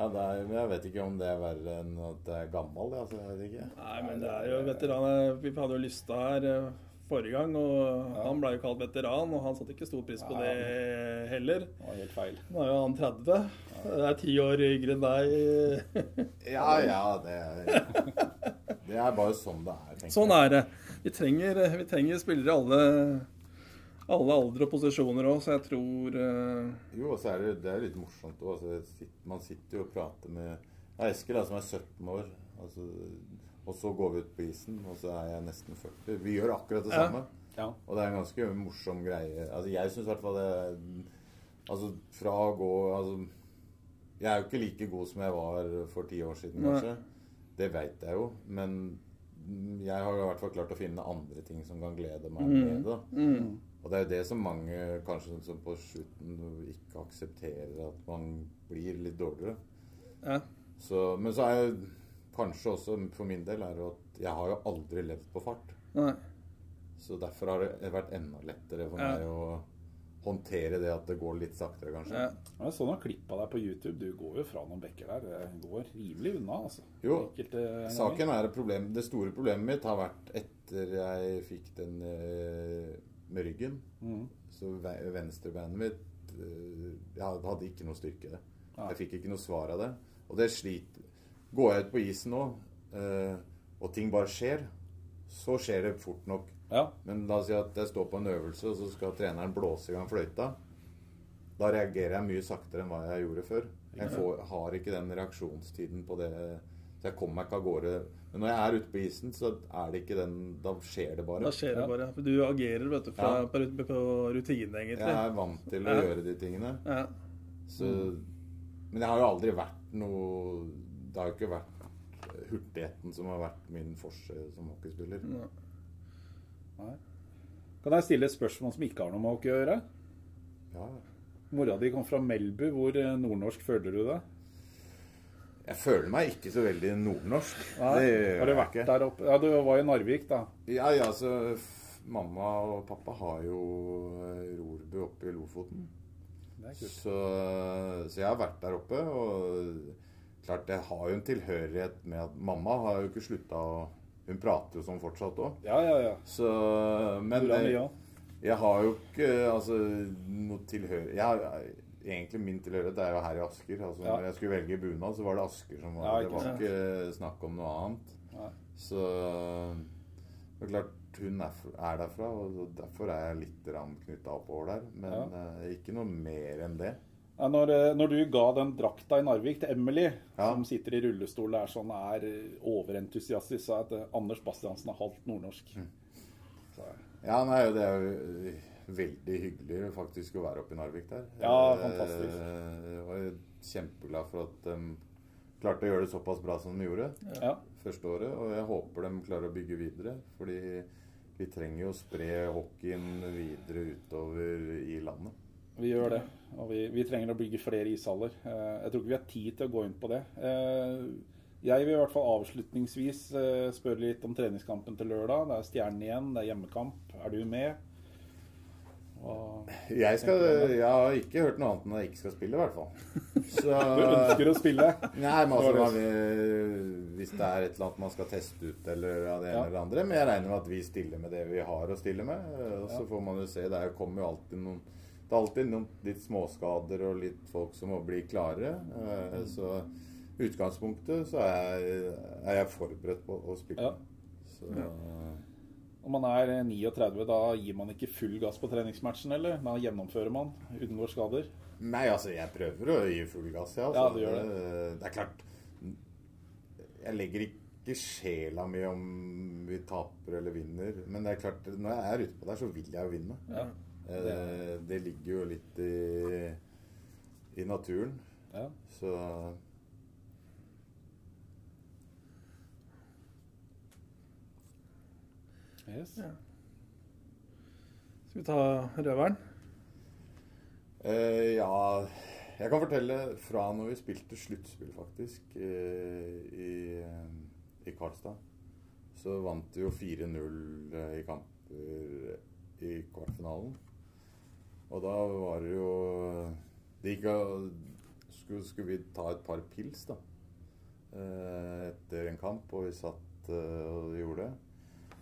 Ja er, men jeg vet ikke om det er verre enn at det er gammel. Altså, jeg vet ikke. Nei, men det er jo veteraner. Vi hadde jo lista her eh, forrige gang, og han ble jo kalt veteran, og han satte ikke stor pris på Ja. det heller. Det var helt feil. Nå er jo han 30. Det er ti år yngre enn deg. Ja, ja, det er, det er bare sånn det er. Sånn er det. Vi trenger, vi trenger spillere alle, alle aldre og posisjoner òg, så jeg tror uh... Jo, og så er det, det er litt morsomt òg. Altså, man sitter jo og prater med ja, Eskil, som er 17 år. Altså, og så går vi ut på isen, og så er jeg nesten 40. Vi gjør akkurat det Ja. samme. Ja. Og det er en ganske morsom greie. Altså, jeg syns i hvert fall det Altså, fra å gå Altså, jeg er jo ikke like god som jeg var for ti år siden, Nei. kanskje. Det veit jeg jo. Men jeg har i hvert fall klart å finne andre ting som kan glede meg Mm. med det. mm, Og det er jo det som mange kanskje som på slutten ikke aksepterer, at man blir litt dårligere. ja. Så, men så er jeg kanskje også for min del er det at jeg har jo aldri levd på fart. Nei. Så derfor har det vært enda lettere for Ja. meg å håndtere det at det går litt saktere, kanskje. Ja. Jeg så noen klipp av deg på YouTube. Du går jo fra noen bekker der. Det går rimelig unna, altså. Jo, Enkelte. Saken er et problem. Det store problemet mitt har vært etter jeg fikk den eh, med ryggen. Mm. Så ve- venstrebeinet mitt eh, Jeg hadde ikke noe styrke i det. Jeg fikk ikke noe svar av det. Og det sliter Går jeg ut på isen nå, eh, og ting bare skjer, så skjer det fort nok. Ja. Men la oss si at jeg står på en øvelse, og så skal treneren blåse i gang fløyta. Da reagerer jeg mye saktere enn hva jeg gjorde før. Jeg får, har ikke den reaksjonstiden på det. Så jeg kommer meg ikke av gårde. Men når jeg er ute på isen, så er det ikke den Da skjer det bare. Da skjer det bare. For du agerer vet du, fra, Ja. på, på rutine, egentlig. Jeg er vant til å Ja. gjøre de tingene. Ja. Så, men jeg har jo aldri vært noe Det har jo ikke vært hurtigheten som har vært min forse som hockeyspiller. Ja. Nei. Kan jeg stille et spørsmål som ikke har noe med hockey å gjøre? Ja. Mora di kom fra Melbu. Hvor eh, nordnorsk føler du deg? Jeg føler meg ikke så veldig nordnorsk. Nei. Det gjør Har du vært der oppe? Ja, du var i Narvik, da. Ja, ja, så Mamma og pappa har jo eh, rorbu oppe i Lofoten. Så, så jeg har vært der oppe, og klart jeg har jo en tilhørighet med at mamma har jo ikke slutta å Hun prater jo sånn fortsatt òg. Ja, ja, ja. Så Men jeg, jeg har jo ikke altså noe tilhørighet Egentlig min tilhørighet er jo her i Asker. Altså Ja. Når jeg skulle velge bunad, så var det Asker som var Ja, Det var sant. ikke snakk om noe annet. Nei. Så det er klart hun er, er derfra, og derfor er jeg litt knytta oppover der. Men eh, ikke noe mer enn det. Når, eh, når du ga den drakta i Narvik til Emily, Ja. som sitter i rullestol og er sånn er overentusiastisk, sa jeg at Anders Bastiansen er halvt nordnorsk. Mm. Ja, nei, det er jo eh, veldig hyggelig faktisk å være oppe i Narvik der. Ja, fantastisk fantastisk. Jeg var kjempeglad for at de klarte å gjøre det såpass bra som de gjorde ja. første året. Og jeg håper de klarer å bygge videre, fordi vi trenger jo å spre hockeyen videre utover i landet. Vi gjør det. Og vi, vi trenger å bygge flere ishaller. Eh, Jeg tror ikke vi har tid til å gå inn på det. Eh, Jeg vil i hvert fall avslutningsvis eh, spørre litt om treningskampen til lørdag. Det er Stjernen igjen, det er hjemmekamp. Er du med? Jeg, skal, jeg har ikke hørt noe annet enn at jeg ikke skal spille, i hvert fall. Så, du ønsker å spille? Nei, men altså, Hvis det er et eller annet man skal teste ut, eller av det ene Ja. eller det andre. Men jeg regner med at vi stiller med det vi har å stille med. Og så får man jo se. Det er- kommer jo alltid noen Det er alltid noen litt småskader og litt folk som må bli klare. Eh, Så i utgangspunktet så er jeg, er jeg forberedt på å spille. Ja. Så, Når man er eh, 39, da gir man ikke full gass på treningsmatchen, eller? Da gjennomfører man, unngår skader. Nei, altså, jeg prøver å gi full gass, ja. Ja, det du gjør det. det er klart Jeg legger ikke sjela mi om vi taper eller vinner. Men det er klart, når jeg er ute på der, så vil jeg jo vinne. Ja. Eh, Det, det ligger jo litt i, i naturen. ja. Så Yes. Ja. Skal vi ta røveren? Uh, Ja Jeg kan fortelle fra når vi spilte sluttspill, faktisk, uh, i, uh, i Karlstad. Så vant vi jo 4-0 eh, i kamper i kvartfinalen. Og da var det jo Det gikk av skulle, skulle vi ta et par pils, da. eh, Etter en kamp, og vi satt og gjorde det.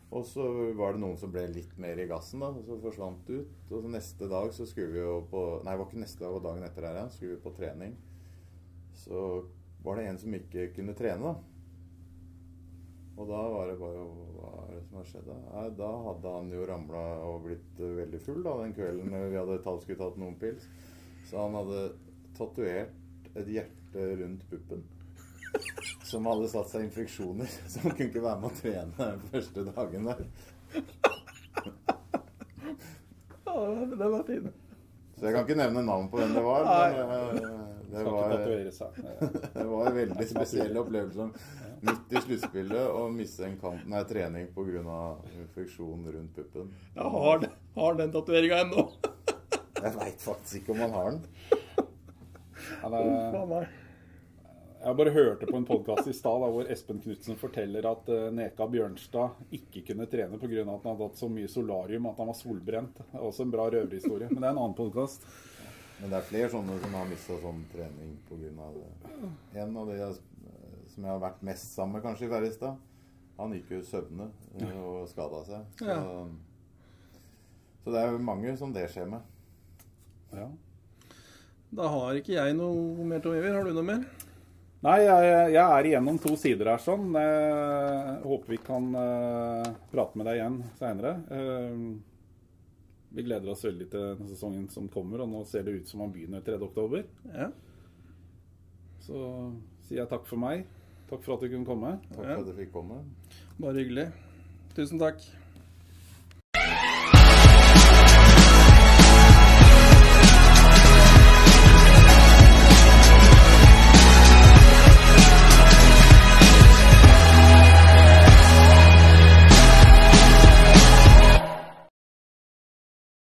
Og så var det noen som ble litt mer i gassen, da, og så forsvant det ut. Og så neste dag så skulle vi jo på Nei, det var ikke neste dag, var dagen etter her ja. Skulle vi på trening. Så var det en som ikke kunne trene, da. Og da var det bare Hva er det som har skjedd? Da Nei, Da hadde han jo ramla og blitt veldig full da, den kvelden vi hadde tatt, skulle tatt noen pils. Så han hadde tatovert et hjerte rundt puppen. Som hadde satt seg infeksjoner. Så han kunne ikke være med å trene den første dagen der. Ja, den var fin. Så jeg kan ikke nevne navn på hvem det var. Men eh, det var, det var en veldig spesiell opplevelse. Midt i sluttspillet å miste en kamp, nei, trening pga. infeksjon rundt puppen. Jeg har, har den tatoveringa ennå. Jeg veit faktisk ikke om han har den. Han er. Jeg bare hørte på en podkast i stad hvor Espen Knutsen forteller at eh, Neka Bjørnstad ikke kunne trene pga. at han hadde hatt så mye solarium at han var solbrent. Det er også en bra røverhistorie. Men det er en annen podkast. Men det er flere sånne som har mista sånn trening pga. det. En av de eh, som jeg har vært mest sammen med, kanskje, i Færrestad, han gikk jo i søvne eh, og skada seg. Så, Ja. så det er jo mange som det skjer med. Ja. Da har ikke jeg noe mer, Tom Iver. Har du noe mer? Nei, jeg, jeg er igjennom to sider her sånn. Jeg håper vi kan uh, prate med deg igjen seinere. vi gleder oss veldig til sesongen som kommer, og nå ser det ut som man begynner 3. oktober. Ja. Så sier jeg takk for meg. Takk for at du kunne komme. Takk for at du fikk komme. Bare hyggelig. Tusen takk.